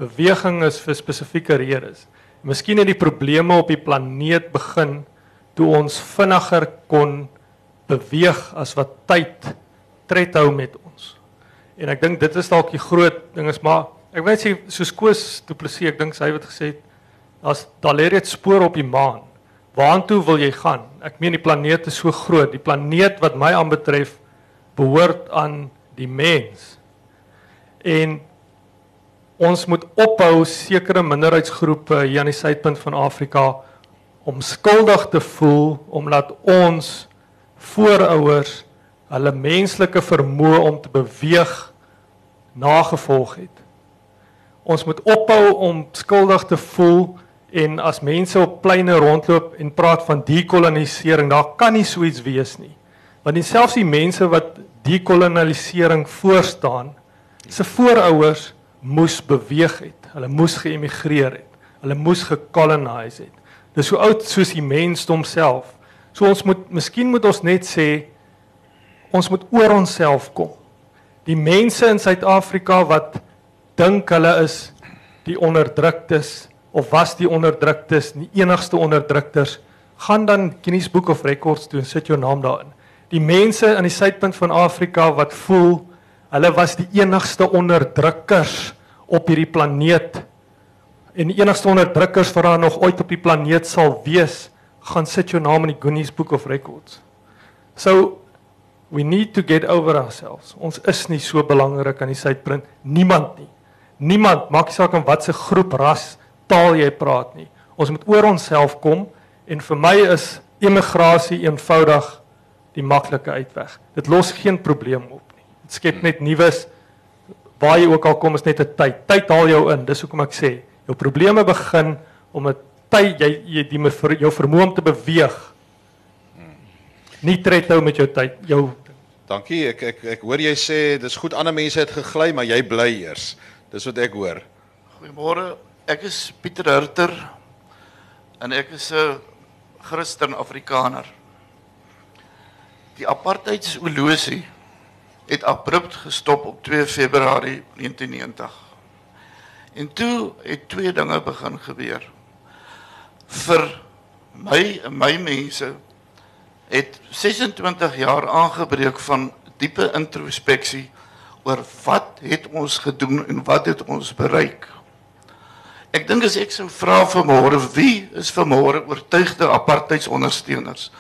[SPEAKER 7] Beweging is vir spesifieke redes. Miskien het die probleme op die planeet begin toe ons vinniger kon beweeg as wat tyd tred hou met ons. En ek dink dit is dalk die groot ding is maar ek weet sê soos Koos Du Plessis, ek dink hy het gesê as daar lê reeds spore op die maan. Waartoe wil jy gaan? Ek meen die planeet is so groot. Die planeet wat my aanbetref behoort aan die mens. En ons moet ophou sekere minderheidsgroepe hier aan die suidpunt van Afrika om skuldig te voel omdat ons voorouers hulle menslike vermoë om te beweeg nagevolg het. Ons moet ophou om skuldig te voel en as mense op pleine rondloop en praat van dekolonisering, daar kan nie so iets wees nie. Want selfs die mense wat dekolonisering voorstaan, se voorouers moes beweeg het. Hulle moes geëmigreer het. Hulle moes gekoloniseer het. Dis so oud soos die mensdom self. So ons moet miskien moet ons net sê ons moet oor onsself kom. Die mense in Suid-Afrika wat dink hulle is die onderdruktes of was die onderdruktes die enigste onderdrukters, gaan dan Guinness Book of Records toe en sit jou naam daarin. Die mense aan die suidpunt van Afrika wat voel hulle was die enigste onderdrukkers op hierdie planeet en die enigste onderdrukkers wat daar nog ooit op die planeet sal wees, gaan sit jou naam in die Guinness Book of Records. So we need to get over ourselves. Ons is nie so belangrik aan die suidpunt niemand nie. Niemand maak saak in watter groep ras taal jy praat nie. Ons moet oor onsself kom en vir my is emigrasie eenvoudig die maklike uitweg. Dit los geen probleem op nie. Dit skep net nuus waar jy ook al kom is net 'n tyd. Tyd haal jou in. Dis hoekom ek sê, jou probleme begin om 'n tyd jy jy die jou vermoë om te beweeg nie tred hou met jou tyd, jou
[SPEAKER 2] Dankie. Ek ek ek hoor jy sê dis goed ander mense het gegly, maar jy bly eers. Dis wat ek hoor.
[SPEAKER 8] Goeiemôre. Ek is Pieter Hurter en ek is 'n Christen Afrikaner. Die apartheidsoorlosie het abrupt gestop op 2 Februarie 1990. En toe het twee dinge begin gebeur. Vir my en my mense het 26 jaar aangebreek van diepe introspeksie oor wat het ons gedoen en wat het ons bereik. Ek dink as ek sou vra vanmôre wie is vanmôre oortuigde apartheidsondersteuners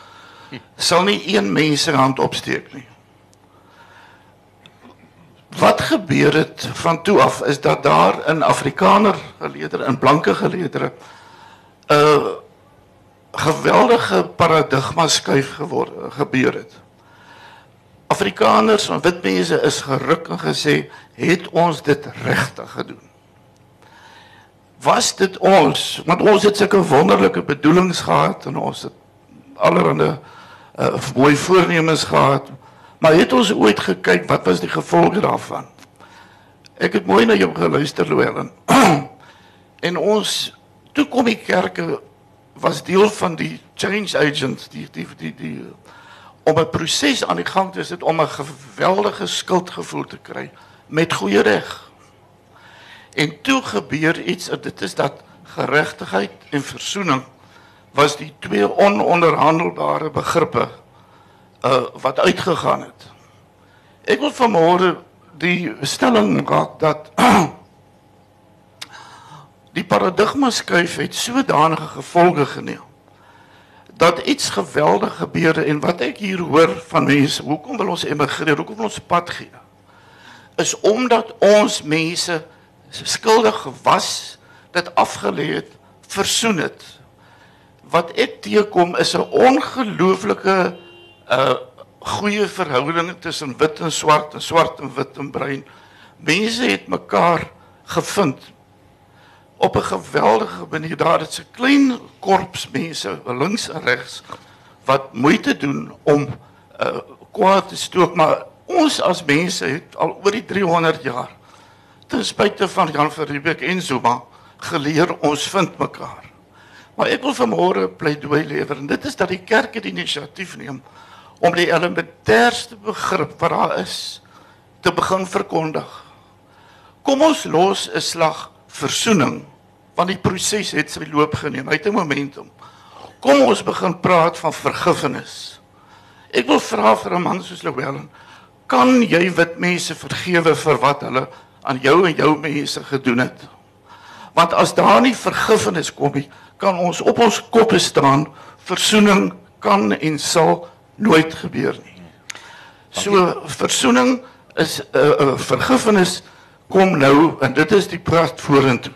[SPEAKER 8] sal nie een mens se hand opsteek nie. Wat gebeur het van toe af is dat daar in Afrikaner geleedere en blanke geleedere 'n uh, geweldige paradigma skuif geword gebeur het. Afrikaners en wit mense is geruk en gesê, "Het ons dit regtig gedoen?" Was dit ons? Want ons het sulke wonderlike bedoelings gehad en ons het allerlei uh, mooi voornemens gehad, maar het ons ooit gekyk wat was die gevolge daarvan? Ek het mooi na jou geluister, Louwelen. en ons toe kom die kerke was deel van die change agents die die die die om 'n proses aan die gang te sit om 'n geweldige skuldgevoel te kry met goeie reg. En toe gebeur iets en dit is dat geregtigheid en versoening was die twee ononderhandelbare begrippe uh wat uitgegaan het. Ek wil vanmôre die stelling maak dat die paradigma skuif het sodanige gevolge geneem dat iets geweldig gebeurde en wat ek hier hoor van mense, hoekom wil ons emigreer? Hoekom wil ons pad gee? Is omdat ons mense skuldig gewas, dit afgelê het, versoen het. Wat ek teekom is 'n ongelooflike uh goeie verhouding tussen wit en swart en swart en wit en bruin. Mense het mekaar gevind op 'n geweldige manier daar dit's 'n klein korps mense links en regs wat moeite doen om uh, kwaad te stook maar ons as mense het al oor die 300 jaar ten spyte van Jan van Riebeeck en Zuma geleer ons vind mekaar maar ek wil vanmôre pleidooi lewer en dit is dat die kerk die inisiatief neem om die elementêrste begrip wat daar is te begin verkondig kom ons los 'n slag versoening want die proses het sy loop geneem. Hy het 'n momentum. Kom ons begin praat van vergifnis. Ek wil vra vir 'n man soos Louwelen, kan jy wit mense vergewe vir wat hulle aan jou en jou mense gedoen het? Want as daar nie vergifnis kom nie, kan ons op ons koppe staan. Versoening kan en sal nooit gebeur nie. So versoening is 'n uh, uh, vergifnis kom nou en dit is die pad vorentoe.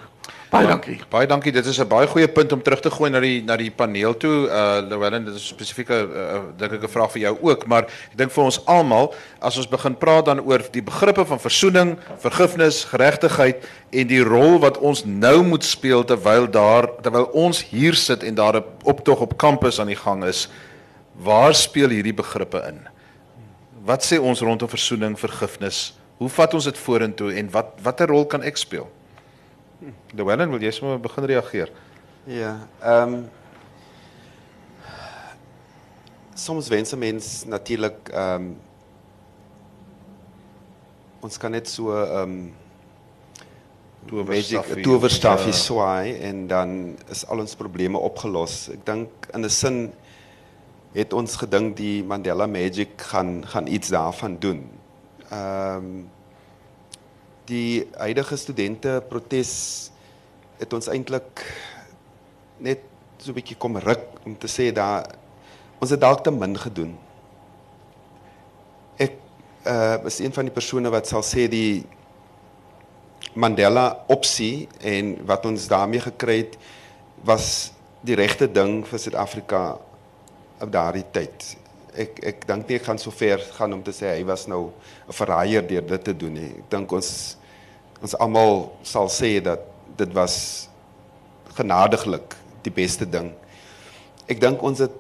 [SPEAKER 8] Baie dankie.
[SPEAKER 2] Baie dankie. Dit is 'n baie goeie punt om terug te gooi na die na die paneel toe. Uh Llewellyn, dit is 'n spesifieke uh, dink ek 'n vraag vir jou ook, maar ek dink vir ons almal as ons begin praat dan oor die begrippe van versoening, vergifnis, geregtigheid en die rol wat ons nou moet speel terwyl daar terwyl ons hier sit en daar 'n optog op kampus aan die gang is. Waar speel hierdie begrippe in? Wat sê ons rondom versoening, vergifnis? Hoe vat ons dit vorentoe en wat watter rol kan ek speel? Llewellyn, wil jy sommer begin reageer?
[SPEAKER 3] Ja, ehm um, soms wens 'n mens natuurlik ehm um, ons kan net so ehm um, towerstafie towerstafie ja. swaai en dan is al ons probleme opgelos. Ek dink in 'n sin het ons gedink die Mandela Magic gaan gaan iets daarvan doen. Ehm um, die huidige studente protes het ons eintlik net so 'n bietjie kom ruk om te sê dat ons het dalk te min gedoen. Ek uh is een van die persone wat sal sê die Mandela opsie en wat ons daarmee gekry het was die regte ding vir Suid-Afrika op daardie tyd. Ek ek dink nie ek gaan so ver gaan om te sê hy was nou 'n verraaier deur dit te doen nie. Ek dink ons ons almal sal sê dat dit was genadiglik die beste ding. Ek dink ons het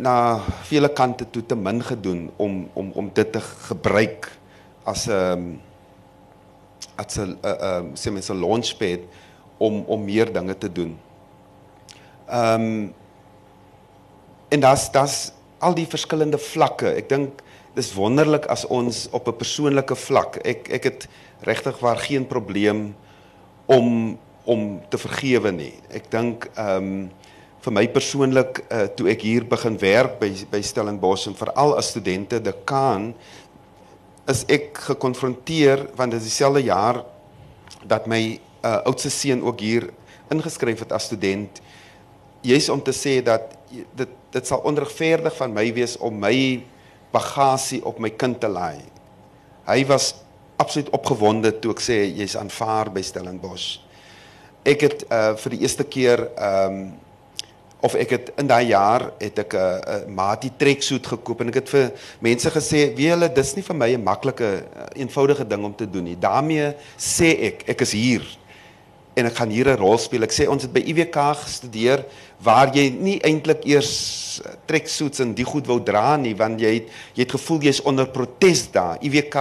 [SPEAKER 3] na vele kante toe te min gedoen om om om dit te gebruik as 'n um, as 'n 'n um, sê mens 'n launchpad om om meer dinge te doen. Ehm um, en daar's daar's al die verskillende vlakke. Ek dink dis wonderlik as ons op 'n persoonlike vlak. Ek ek het regtig waar geen probleem om om te vergewe nie. Ek dink ehm um, vir my persoonlik uh, toe ek hier begin werk by by Stellenbosch en veral as studente dekaan is ek gekonfronteer want dit is dieselfde jaar dat my uh, oudste seun ook hier ingeskryf het as student. Jy's om te sê dat dit dit sal onregverdig van my wees om my bagasie op my kind te laai. Hy was absoluut opgewonde toe ek sê jy's aanvaar by Stellenbosch. Ek het uh vir die eerste keer ehm um, of ek het in daai jaar het ek 'n uh, uh, matie treksuit gekoop en ek het vir mense gesê, "Wie hulle, dis nie vir my 'n maklike uh, eenvoudige ding om te doen nie. Daarmee sê ek, ek is hier en ek gaan hier 'n rol speel. Ek sê ons het by IWK gestudeer waar jy nie eintlik eers treksuits en die goed wou dra nie want jy het, jy het gevoel jy's onder protes daar. IWK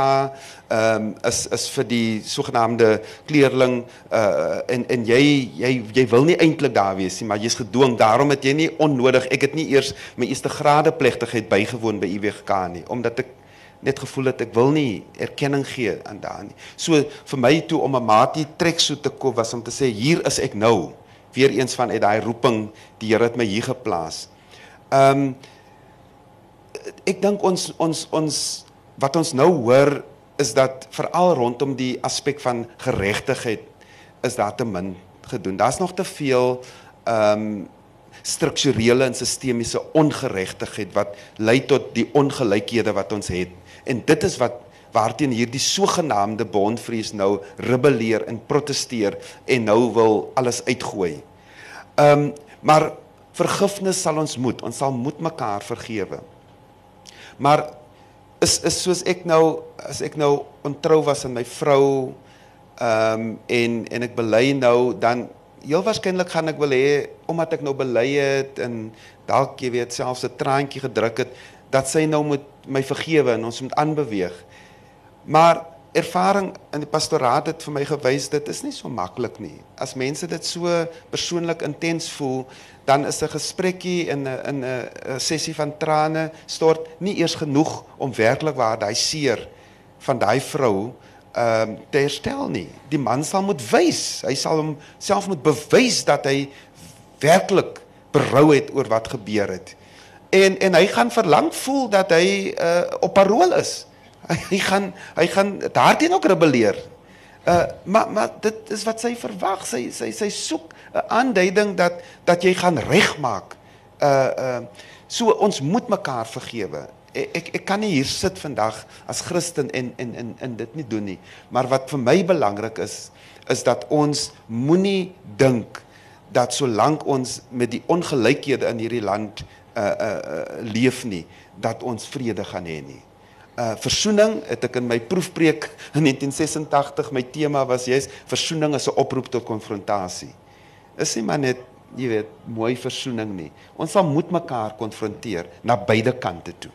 [SPEAKER 3] ehm um, is is vir die sogenaamde kleerling uh en en jy jy jy wil nie eintlik daar wees nie, maar jy's gedwing. Daarom het jy nie onnodig. Ek het nie eers my eerste grade plegtigheid bygewoon by IWK nie omdat ek net gevoel het ek wil nie erkenning gee aan daai nie. So vir my toe om 'n maatie trek so te koop was om te sê hier is ek nou. Weer eens van uit daai roeping die Here het my hier geplaas. Ehm um, ek dink ons ons ons wat ons nou hoor is dat veral rondom die aspek van geregtigheid is daar te min gedoen. Daar's nog te veel ehm um, strukturele en sistemiese ongeregtigheid wat lei tot die ongelykhede wat ons het. En dit is wat waarteen hierdie sogenaamde bondvrees nou rebelleer en proteseer en nou wil alles uitgooi. Ehm um, maar vergifnis sal ons moet, ons sal moet mekaar vergewe. Maar is is soos ek nou as ek nou ontrou was aan my vrou ehm um, en en ek bely nou dan heel waarskynlik gaan ek wil hê omdat ek nou bely het en dalk jy weet selfs 'n traantjie gedruk het dat sy nou moet my vergewe en ons moet aanbeweeg. Maar ervaring in die pastoraat het vir my gewys dit is nie so maklik nie. As mense dit so persoonlik intens voel, dan is 'n gesprekkie in 'n in 'n sessie van trane stort nie eers genoeg om werklik waar daai seer van daai vrou ehm um, te herstel nie. Die man sal moet wys, hy sal homself moet bewys dat hy werklik berou het oor wat gebeur het en en hy gaan verlang voel dat hy uh, op parol is. Hy gaan hy gaan daarteen ook rebelleer. Uh maar maar dit is wat sy verwag. Sy sy sy soek 'n aanduiding dat dat jy gaan regmaak. Uh uh so ons moet mekaar vergewe. Ek, ek ek kan nie hier sit vandag as Christen en en en in dit nie doen nie. Maar wat vir my belangrik is is dat ons moenie dink dat solank ons met die ongelykhede in hierdie land uh uh leef nie dat ons vrede gaan hê nie. Uh versoening het ek in my proefpreek in 1986 my tema was jy's versoening is 'n oproep tot konfrontasie. Is nie maar net jy weet mooi versoening nie. Ons sal moet mekaar konfronteer na beide kante toe.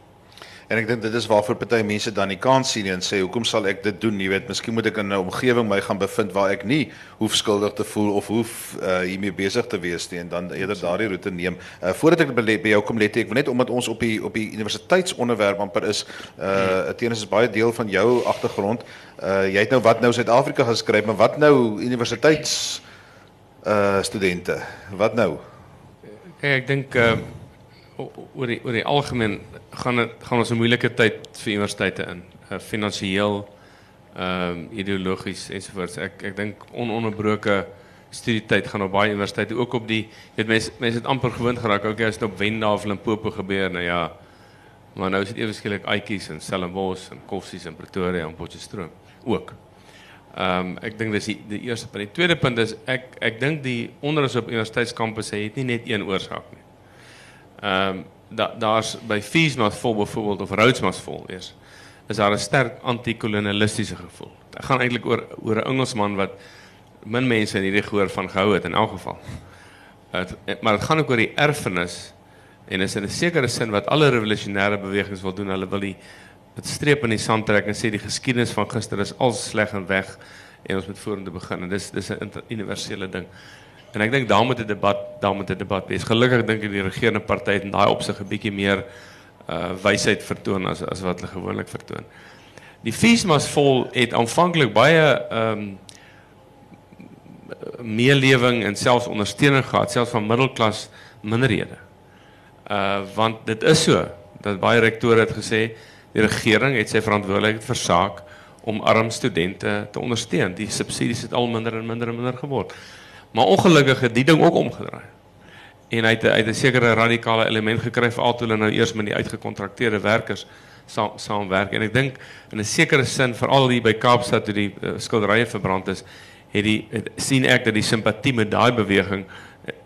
[SPEAKER 2] En ek dink dit is waarvoor party mense dan nie kan sien en sê hoekom sal ek dit doen? Jy weet, miskien moet ek in 'n omgewing my gaan bevind waar ek nie hoef skuldig te voel of hoef uh, hiermee besig te wees nie en dan eerder daardie roete neem. Uh, voordat ek by jou kom let ek wil net omdat ons op die op die universiteitsonderwerp amper is, uh teenoor is baie deel van jou agtergrond. Uh jy het nou wat nou Suid-Afrika geskryf, maar wat nou universiteits uh studente? Wat nou?
[SPEAKER 5] Kyk, ek dink uh oor die algemeen gaan het, gaan ons 'n moeilike tyd vir universiteite in, uh, finansiëel, ehm um, ideologies ensovoorts. Ek ek dink ononderbroke gaan op baie universiteite ook op die weet mense mense het amper gewoond geraak ook as dit op Wendaaf en Limpopo gebeur nou ja. Maar nou is dit ewe skielik Aitjies en Stellenbosch en Koffsies en Pretoria en Potchefstroom ook. Ehm um, ek dink dis die, die eerste punt. Die tweede punt is ek ek dink die onderus op universiteitskampusse het nie net een oorsaak nie. Um, da, daar's by Full byvoorbeeld of Fall is is daar 'n sterk anti-kolonialistiese gevoel. Dit gaan eintlik oor oor Engelsman wat min mense in hierdie gehoor van gehou het in elk geval. Het, maar dit gaan ook oor die erfenis en is in 'n sekere sin wat alle revolusionêre bewegings wil doen. Hulle wil die dit streep in die sand trek en sê die geskiedenis van gister is al sleg en weg en ons moet vorentoe begin. En dis dis 'n universele ding. En ek dink daar moet 'n debat, daar moet 'n debat wees. Gelukkig dink ek die regerende party het in daai opsig 'n bietjie meer uh wysheid vertoon as as wat hulle gewoonlik vertoon. Die feesmas vol het aanvanklik baie ehm um, meelewing en selfs ondersteuning gehad, selfs van middelklas minderhede. Uh want dit is so dat baie rektore het gesê die regering het sy verantwoordelikheid versaak om arm studente te ondersteun. Die subsidies het al minder en minder en minder geword. Maar ongelukkig het die ding ook omgedraai. En hy het uit 'n sekere element gekry vir al toe hulle nou met die uitgekontrakteerde werkers saamwerk en ek dink in 'n sekere sin veral hier by Kaapstad toe die uh, verbrand is, het die het, sien ek dat die simpatie met daai beweging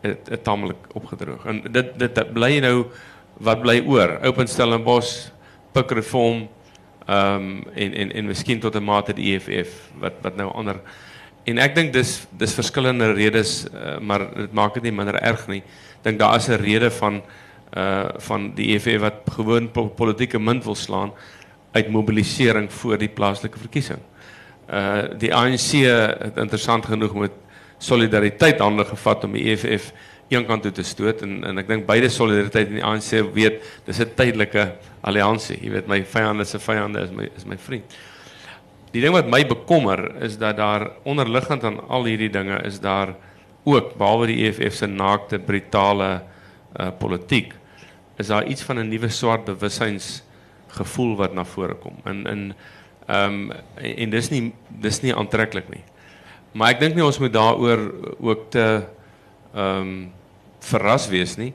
[SPEAKER 5] het, het tamelik opgedroog. En dit dit bly nou wat bly oor? Open Stellenbosch, Pik Reform, um, en en en miskien tot 'n mate die EFF wat wat nou ander en ek dink dis dis verskillende redes uh, maar dit maak dit nie minder erg nie. Dink daar is 'n rede van uh van die EFF wat gewoon po politieke munt wil slaan uit mobilisering voor die plaaslike verkiesing. Uh die ANC het interessant genoeg met solidariteit hande gevat om die EFF een kant toe te stoot en en ek dink beide solidariteit en die ANC weet dis 'n tydelike alliansie. Jy weet my vyande se vyande is my is my vriend. Die ding wat my bekommer is dat daar onderliggend aan al hierdie dinge is daar ook behalwe die EFF se naakte brutale uh politiek is daar iets van 'n nuwe swart bewussyns gevoel wat na vore kom. In in ehm um, en, en dis nie dis nie aantreklik nie. Maar ek dink nie ons moet daaroor ook te ehm um, verras wees nie.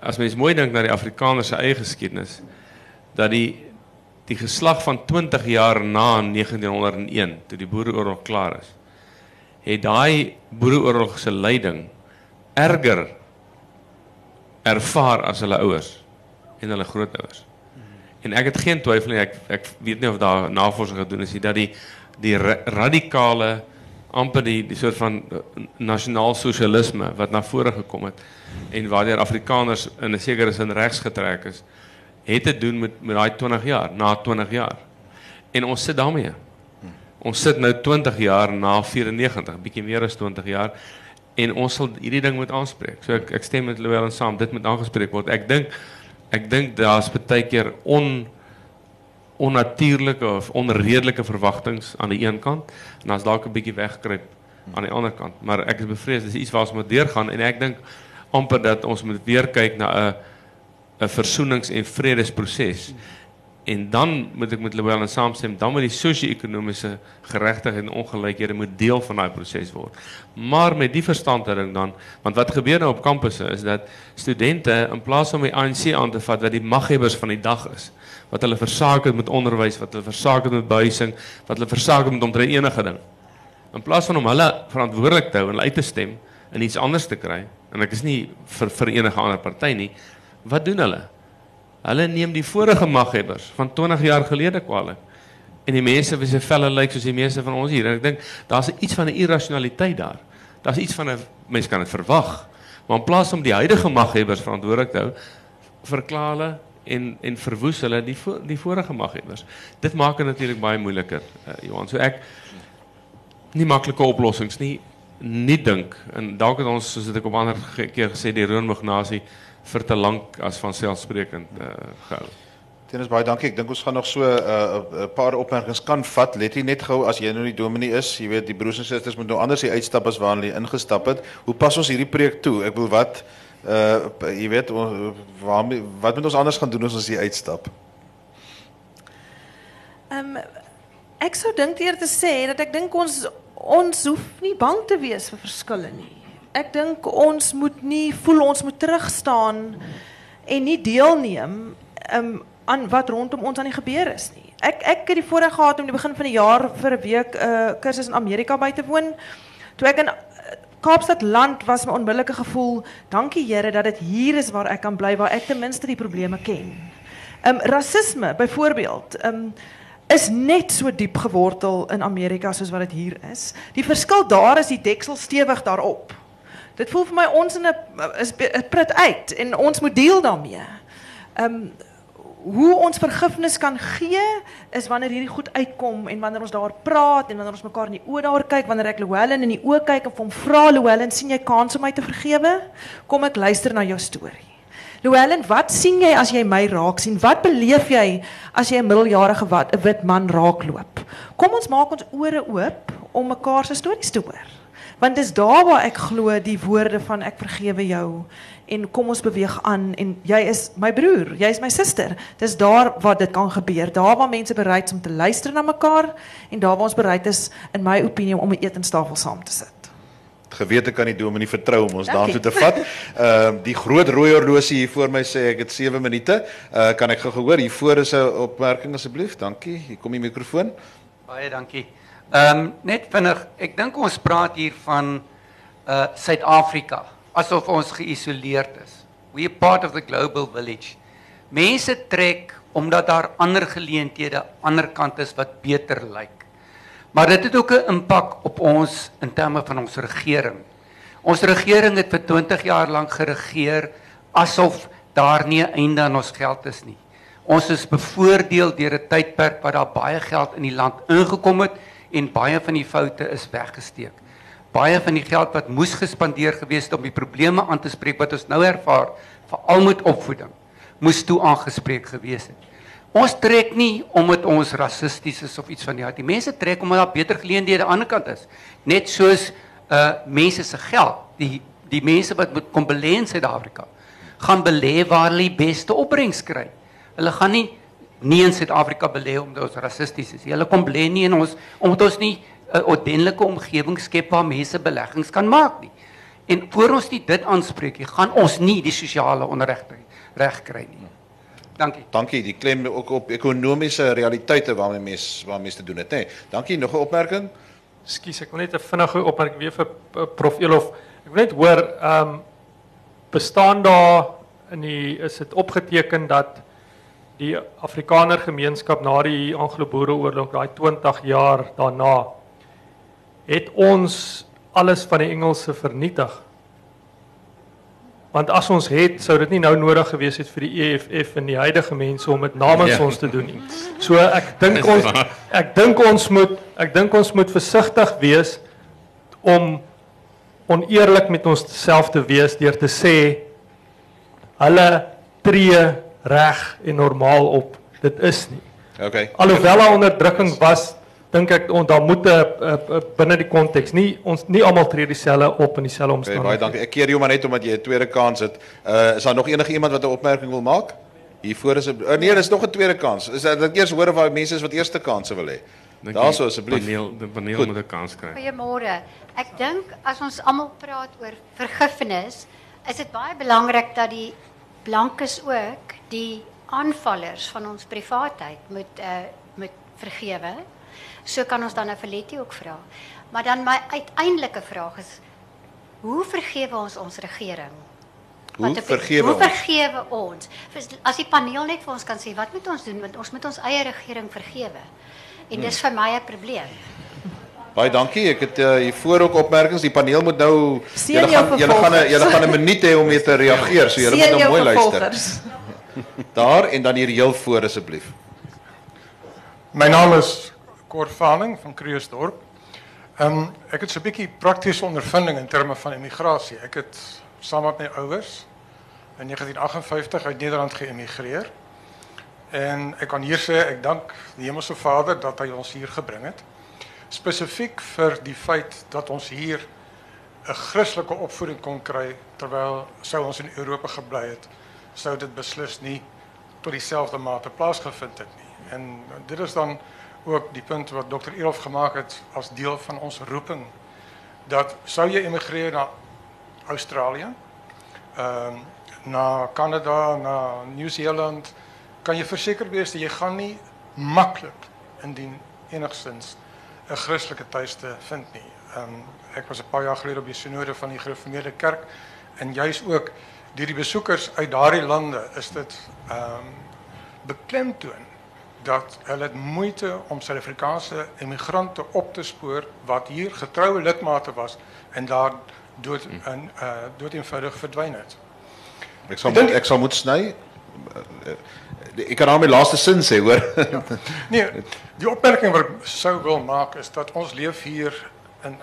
[SPEAKER 5] As mens mooi dink na die Afrikaners se eie geskiedenis dat die die geslag van 20 jaar na 1901 toe die Boereoorlog klaar is, het daai Boereoorlog se lyding erger ervaar as hulle ouers en hulle grootouers. En ek het geen twyfel nie ek ek weet nie of daar navorsing gedoen is nie dat die die radikale amper die die soort van uh, nasionaal sosialisme wat na vore gekom het en waardeur Afrikaners in 'n sekere sin regs getrek is, het te doen met met daai 20 jaar, na 20 jaar. En ons sit daarmee. Ons sit nou 20 jaar na 94, bietjie meer as 20 jaar en ons sal hierdie ding moet aanspreek. So ek ek stem met Louwel en dit moet aangespreek word. Ek dink ek dink daar's baie keer on onnatuurlike of onredelike verwagtinge aan die een kant en as dalk 'n bietjie wegkruip aan die ander kant. Maar ek is bevrees dis iets waar ons moet deurgaan en ek dink amper dat ons moet weer kyk na 'n 'n versoenings- en vredesproses. En dan moet ek met Louwel en saamstem, dan moet die sosio-ekonomiese geregtigheid en ongelykhede moet deel van daai proses word. Maar met die verstandhouding dan, want wat gebeur nou op kampusse is dat studente in plaas om die ANC aan te vat wat die maghebbers van die dag is, wat hulle versaak het met onderwys, wat hulle versaak het met behuising, wat hulle versaak het met omtrent enige ding. In plaas van om hulle verantwoordelik te hou en uit te stem en iets anders te kry, en ek is nie vir vir enige ander party nie, wat doen hulle? Hulle neem die vorige maghebbers van 20 jaar gelede kwaliek. En die mense wie se velle lyk soos die meeste van ons hier. En ek dink daar's iets van 'n irrasionaliteit daar. Daar's iets van 'n mens kan dit verwag. Maar in plaas om die huidige maghebbers verantwoordelik te hou, verklaar hulle en en verwoes hulle die vo die vorige maghebbers. Dit maak dit natuurlik baie moeiliker, uh, Johan. So ek nie maklike oplossings nie nie dink en dalk het ons soos ek op ander keer gesê die Roomignasie vir te lank as van selfsprekend uh, gehou.
[SPEAKER 2] Tenus baie dankie. Ek dink ons gaan nog so 'n uh, uh, paar opmerkings kan vat. Let jy net gou as jy nou die dominee is, jy weet die broers en susters moet nou anders die uitstap as waar hulle ingestap het. Hoe pas ons hierdie preek toe? Ek wil wat uh jy weet waar wat moet ons anders gaan doen as ons hier uitstap?
[SPEAKER 4] Ehm um, ek sou dink eer te sê dat ek dink ons ons hoef nie bang te wees vir verskille nie. Ek dink ons moet nie voel ons moet terugstaan en nie deelneem um, aan wat rondom ons aan die gebeur is nie. Ek ek het die voorreg gehad om die begin van die jaar vir 'n week 'n uh, kursus in Amerika by te woon. Toe ek in Kaapstad land was my onmiddellike gevoel, dankie Here dat dit hier is waar ek kan bly waar ek ten minste die probleme ken. Ehm um, rasisme byvoorbeeld, ehm um, is net so diep gewortel in Amerika soos wat dit hier is. Die verskil daar is die deksel stewig daarop. Dit voel vir my ons in 'n is 'n pret uit en ons moet deel daarmee. Um, hoe ons vergifnis kan gee is wanneer hierdie goed uitkom en wanneer ons daar praat en wanneer ons mekaar in die oë daar kyk, wanneer ek Llewellyn in die oë kyk en hom vra Llewellyn, sien jy kans om my te vergewe? Kom ek luister na jou storie. Llewellyn, wat sien jy as jy my raak sien? Wat beleef jy as jy 'n middeljarige wat wit man raakloop? Kom ons maak ons ore oop om mekaar se stories te hoor. Want dis daar waar ek glo die woorde van ek vergewe jou en kom ons beweeg aan en jy is my broer, jy is my suster. Dis daar waar dit kan gebeur. Daar waar mense bereid is om te luister na mekaar en daar waar ons bereid is in my opinie om 'n etenstafel saam te sit.
[SPEAKER 2] gewete kan die dominee vertrou om ons daartoe te vat. Ehm die groot rooi horlosie hier voor my sê ek het 7 minute. Uh kan ek gou gehoor hier voor is 'n opmerking asseblief. Dankie. Hier kom die mikrofoon.
[SPEAKER 9] Baie dankie. Ehm um, net vinnig, ek dink ons praat hier van uh Suid-Afrika asof ons geïsoleerd is. We are part of the global village. Mense trek omdat daar ander geleenthede ander kant is wat beter lyk. Maar dit het ook 'n impak op ons in terme van ons regering. Ons regering het vir 20 jaar lank geregeer asof daar nie 'n einde aan ons geld is nie. Ons is bevoordeel deur 'n tydperk wat daar baie geld in die land ingekom het en baie van die foute is weggesteek. Baie van die geld wat moes gespandeer gewees het om die probleme aan te spreek wat ons nou ervaar, veral met opvoeding, moes toe aangespreek gewees het. Ons trek nie omdat ons rassisties is of iets van die aard. Die mense trek omdat daar beter geleenthede aan die ander kant is. Net soos uh mense se geld, die die mense wat moet kom belê in Suid-Afrika, gaan belê waar hulle die beste opbrengs kry. Hulle gaan nie nie in Suid-Afrika belê omdat ons rassisties is. Hulle kom belê nie in ons omdat ons nie 'n ordentlike omgewing skep waar mense beleggings kan maak nie. En voor ons nie dit aanspreek nie, gaan ons nie die sosiale onregte reg kry nie. Dankie.
[SPEAKER 2] Dankie. Die klem ook op ekonomiese realiteite waarmee mense waarmee mense te doen het, nê. Nee. Dankie. Nog 'n opmerking?
[SPEAKER 7] Skus, ek wil net 'n vinnige opmerking weer vir uh, Prof Elof. Ek wil net hoor, ehm um, bestaan daar in die is dit opgeteken dat die Afrikaner gemeenskap na die Anglo-Boereoorlog, daai 20 jaar daarna, het ons alles van die Engelse vernietig. Want as ons het, sou dit nie nou nodig gewees het vir die EFF en die huidige mense om dit namens
[SPEAKER 5] Ja.
[SPEAKER 7] ons te doen nie. So ek dink ons ek dink ons moet ek dink ons moet versigtig wees om oneerlik met onsself te wees deur te sê hulle tree reg en normaal op. Dit is nie.
[SPEAKER 2] Okay.
[SPEAKER 7] Alhoewel daar onderdrukking was, dink ek on, daar moet 'n- binne die konteks nie ons nie almal tree dieselfde op in dieselfde
[SPEAKER 2] Okay,
[SPEAKER 7] omstandighede.
[SPEAKER 2] baie dankie. Ek keer jou maar net omdat jy 'n tweede kans het. Uh is daar nog enige iemand wat 'n opmerking wil maak? Hiervoor is 'n uh, nee, dis nog 'n tweede kans. Is dat ek eers hoor of daar mense is wat eerste kansse wil hê? Daarso
[SPEAKER 5] die
[SPEAKER 2] asseblief.
[SPEAKER 5] Paneel, die paneel
[SPEAKER 2] Goed.
[SPEAKER 5] moet 'n kans kry.
[SPEAKER 10] Goeiemôre. Ek dink as ons almal praat oor vergifnis, is dit baie belangrik dat die blankes ook die aanvallers van ons privaatheid moet uh moet vergewe. So kan ons dan nou vir Letty ook vra. Maar dan my uiteindelike vraag is hoe vergewe ons ons regering?
[SPEAKER 2] Hoe
[SPEAKER 10] op-
[SPEAKER 2] vergewe
[SPEAKER 10] hoe
[SPEAKER 2] ons?
[SPEAKER 10] vergewe ons? As die paneel net vir ons kan sê wat moet ons doen want ons moet ons eie regering vergewe. En dis vir my 'n probleem.
[SPEAKER 2] Baie dankie. Ek het uh, hiervoor ook opmerkings. Die paneel moet nou julle gaan julle gaan 'n julle gaan 'n minuut hê om weer te reageer. So julle moet nou mooi luister. Daar en dan hier heel voor asseblief.
[SPEAKER 11] My naam is Cor Valing van Kreeusdorp. Ehm um, ek het so 'n bietjie praktiese ondervinding in terme van immigrasie. Ek het saam met my ouers in 1958 uit Nederland geëmigreer. En ek kan hier sê ek dank die Hemelse Vader dat hy ons hier gebring het. Spesifiek vir die feit dat ons hier 'n Christelike opvoeding kon kry terwyl sou ons in Europa gebly het, dit beslis nie tot dieselfde mate plaasgevind het. En dit is dan ook die punt wat Dr. Elof gemaak het as deel van ons roeping dat sou jy emigreer na Australië, ehm na Kanada, na Nieu-Seeland, kan jy verseker wees dat jy gaan nie maklik indien enigstens 'n Christelike tuiste vind nie. Ehm ek was 'n paar jaar gelede op die sinode van die Gereformeerde Kerk en juis ook deur die besoekers uit daardie lande is dit ehm beklemtoon dat hulle het moeite om Suid-Afrikaanse immigrante op te spoor wat hier getroue lidmate was en daar dood in uh dood eenvoudig verdwyn het.
[SPEAKER 2] Ek sal
[SPEAKER 11] Ek dink-
[SPEAKER 2] moet, ek sal moet sny. Ek kan my laaste sin sê, hoor.
[SPEAKER 11] Nee, die opmerking wat ek sou wil maak is dat ons leef hier in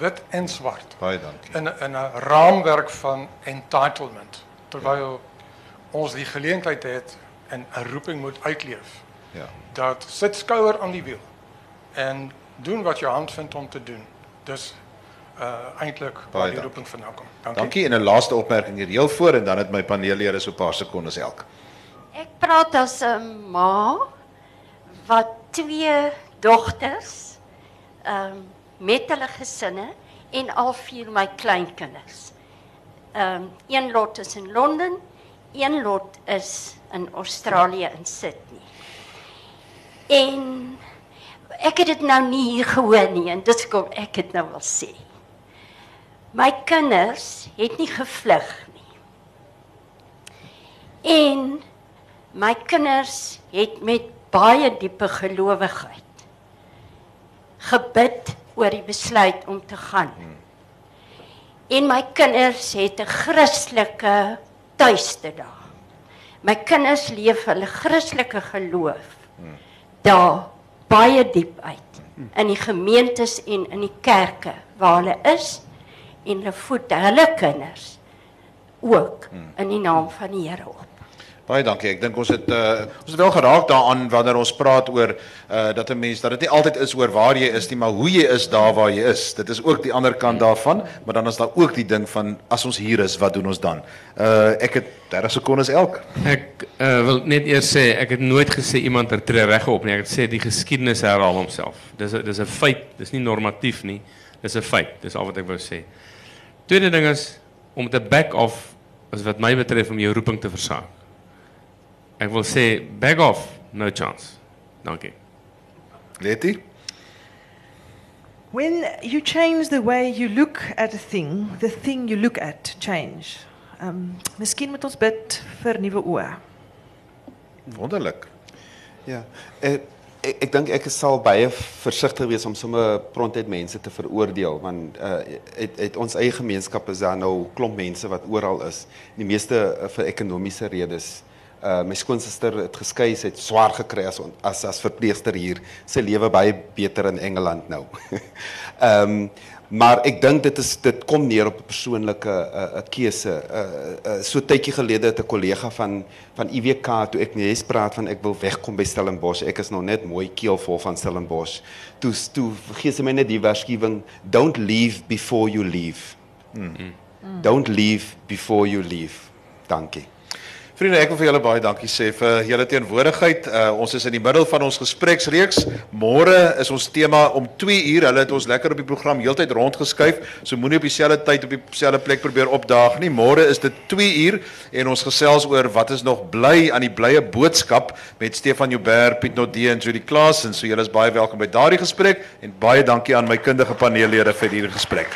[SPEAKER 11] wit en swart.
[SPEAKER 2] Baie dankie.
[SPEAKER 11] In in 'n raamwerk van entitlement terwyl ons die geleentheid het en 'n roeping moet uitleef.
[SPEAKER 2] Ja.
[SPEAKER 11] Dat sit skouer aan die wiel en doen wat jou hand vind om te doen. Dis uh eintlik waar die roeping vandaan kom. Dankie.
[SPEAKER 2] Dankie en 'n laaste opmerking hier heel voor en dan het my paneellede so 'n paar sekondes elk.
[SPEAKER 12] Ek praat as 'n ma wat twee dogters ehm um, met hulle gesinne en al vier my kleinkinders. Ehm um, een lot is in Londen, een lot is in Australië in Sydney. En ek het dit nou nie hier gehoor nie en dis kom ek dit nou wil sê. My kinders het nie gevlug nie. En my kinders het met baie diepe gelowigheid gebid oor die besluit om te gaan. En my kinders het 'n Christelike tuiste daar. My kinders leef hulle Christelike geloof daar baie diep uit in die gemeentes en in die kerke waar hulle is en hulle voed hulle kinders ook in die naam van die Here op.
[SPEAKER 2] Baie dankie. Ek dink ons het uh, ons het wel geraak daaraan wanneer ons praat oor uh, dat 'n mens dat dit nie altyd is oor waar jy is nie, maar hoe jy is daar waar jy is. Dit is ook die ander kant daarvan, maar dan is daar ook die ding van as ons hier is, wat doen ons dan? Uh ek het 30 sekondes elk.
[SPEAKER 5] Ek uh, wil net eers sê ek het nooit gesê iemand er tree reg op nie. Ek het sê die geskiedenis herhaal homself. Dis dis 'n feit, dis nie normatief nie. Dis 'n feit. Dis al wat ek wou sê. Tweede ding is om te back off as wat my betref om jou roeping te versaak. Ek wil sê back off, no chance. Dankie.
[SPEAKER 2] Letty?
[SPEAKER 4] When you change the way you look at a thing, the thing you look at change. Um miskien moet ons bid vir nuwe oë.
[SPEAKER 2] Wonderlik.
[SPEAKER 3] Ja. Ek ek, ek dink ek sal baie versigtig wees om sommer prontuit mense te veroordeel want uh het, het ons eie gemeenskap is daar nou klomp mense wat oral is. Die meeste uh, vir ekonomiese redes. Uh my skoonsister het geskei, sy het swaar gekry as as verpleegster hier. Sy lewe baie beter in Engeland nou. Ehm maar ek dink dit is dit kom neer op 'n persoonlike 'n uh, 'n keuse. Uh, uh so tydjie gelede het 'n kollega van van IWK toe ek net praat van ek wil wegkom by Stellenbosch. Ek is nog net mooi keelvol van Stellenbosch. Toe toe gee sy my net die waarskuwing, don't leave before you leave.
[SPEAKER 2] Mm.
[SPEAKER 3] Don't leave before you leave. Dankie.
[SPEAKER 2] Vriende, ek wil vir julle baie dankie sê vir julle teenwoordigheid. Uh, ons is in die middel van ons gespreksreeks. Môre is ons tema om 2 uur. Hulle het ons lekker op die program heeltyd rondgeskuif. So moenie op dieselfde tyd op dieselfde plek probeer opdaag nie. Môre is dit 2 uur en ons gesels oor wat is nog bly aan die blye boodskap met Stefan Joubert, Piet Nodee en Judy Klaas en so julle is baie welkom by daardie gesprek en baie dankie aan my kundige paneellede vir hierdie gesprek.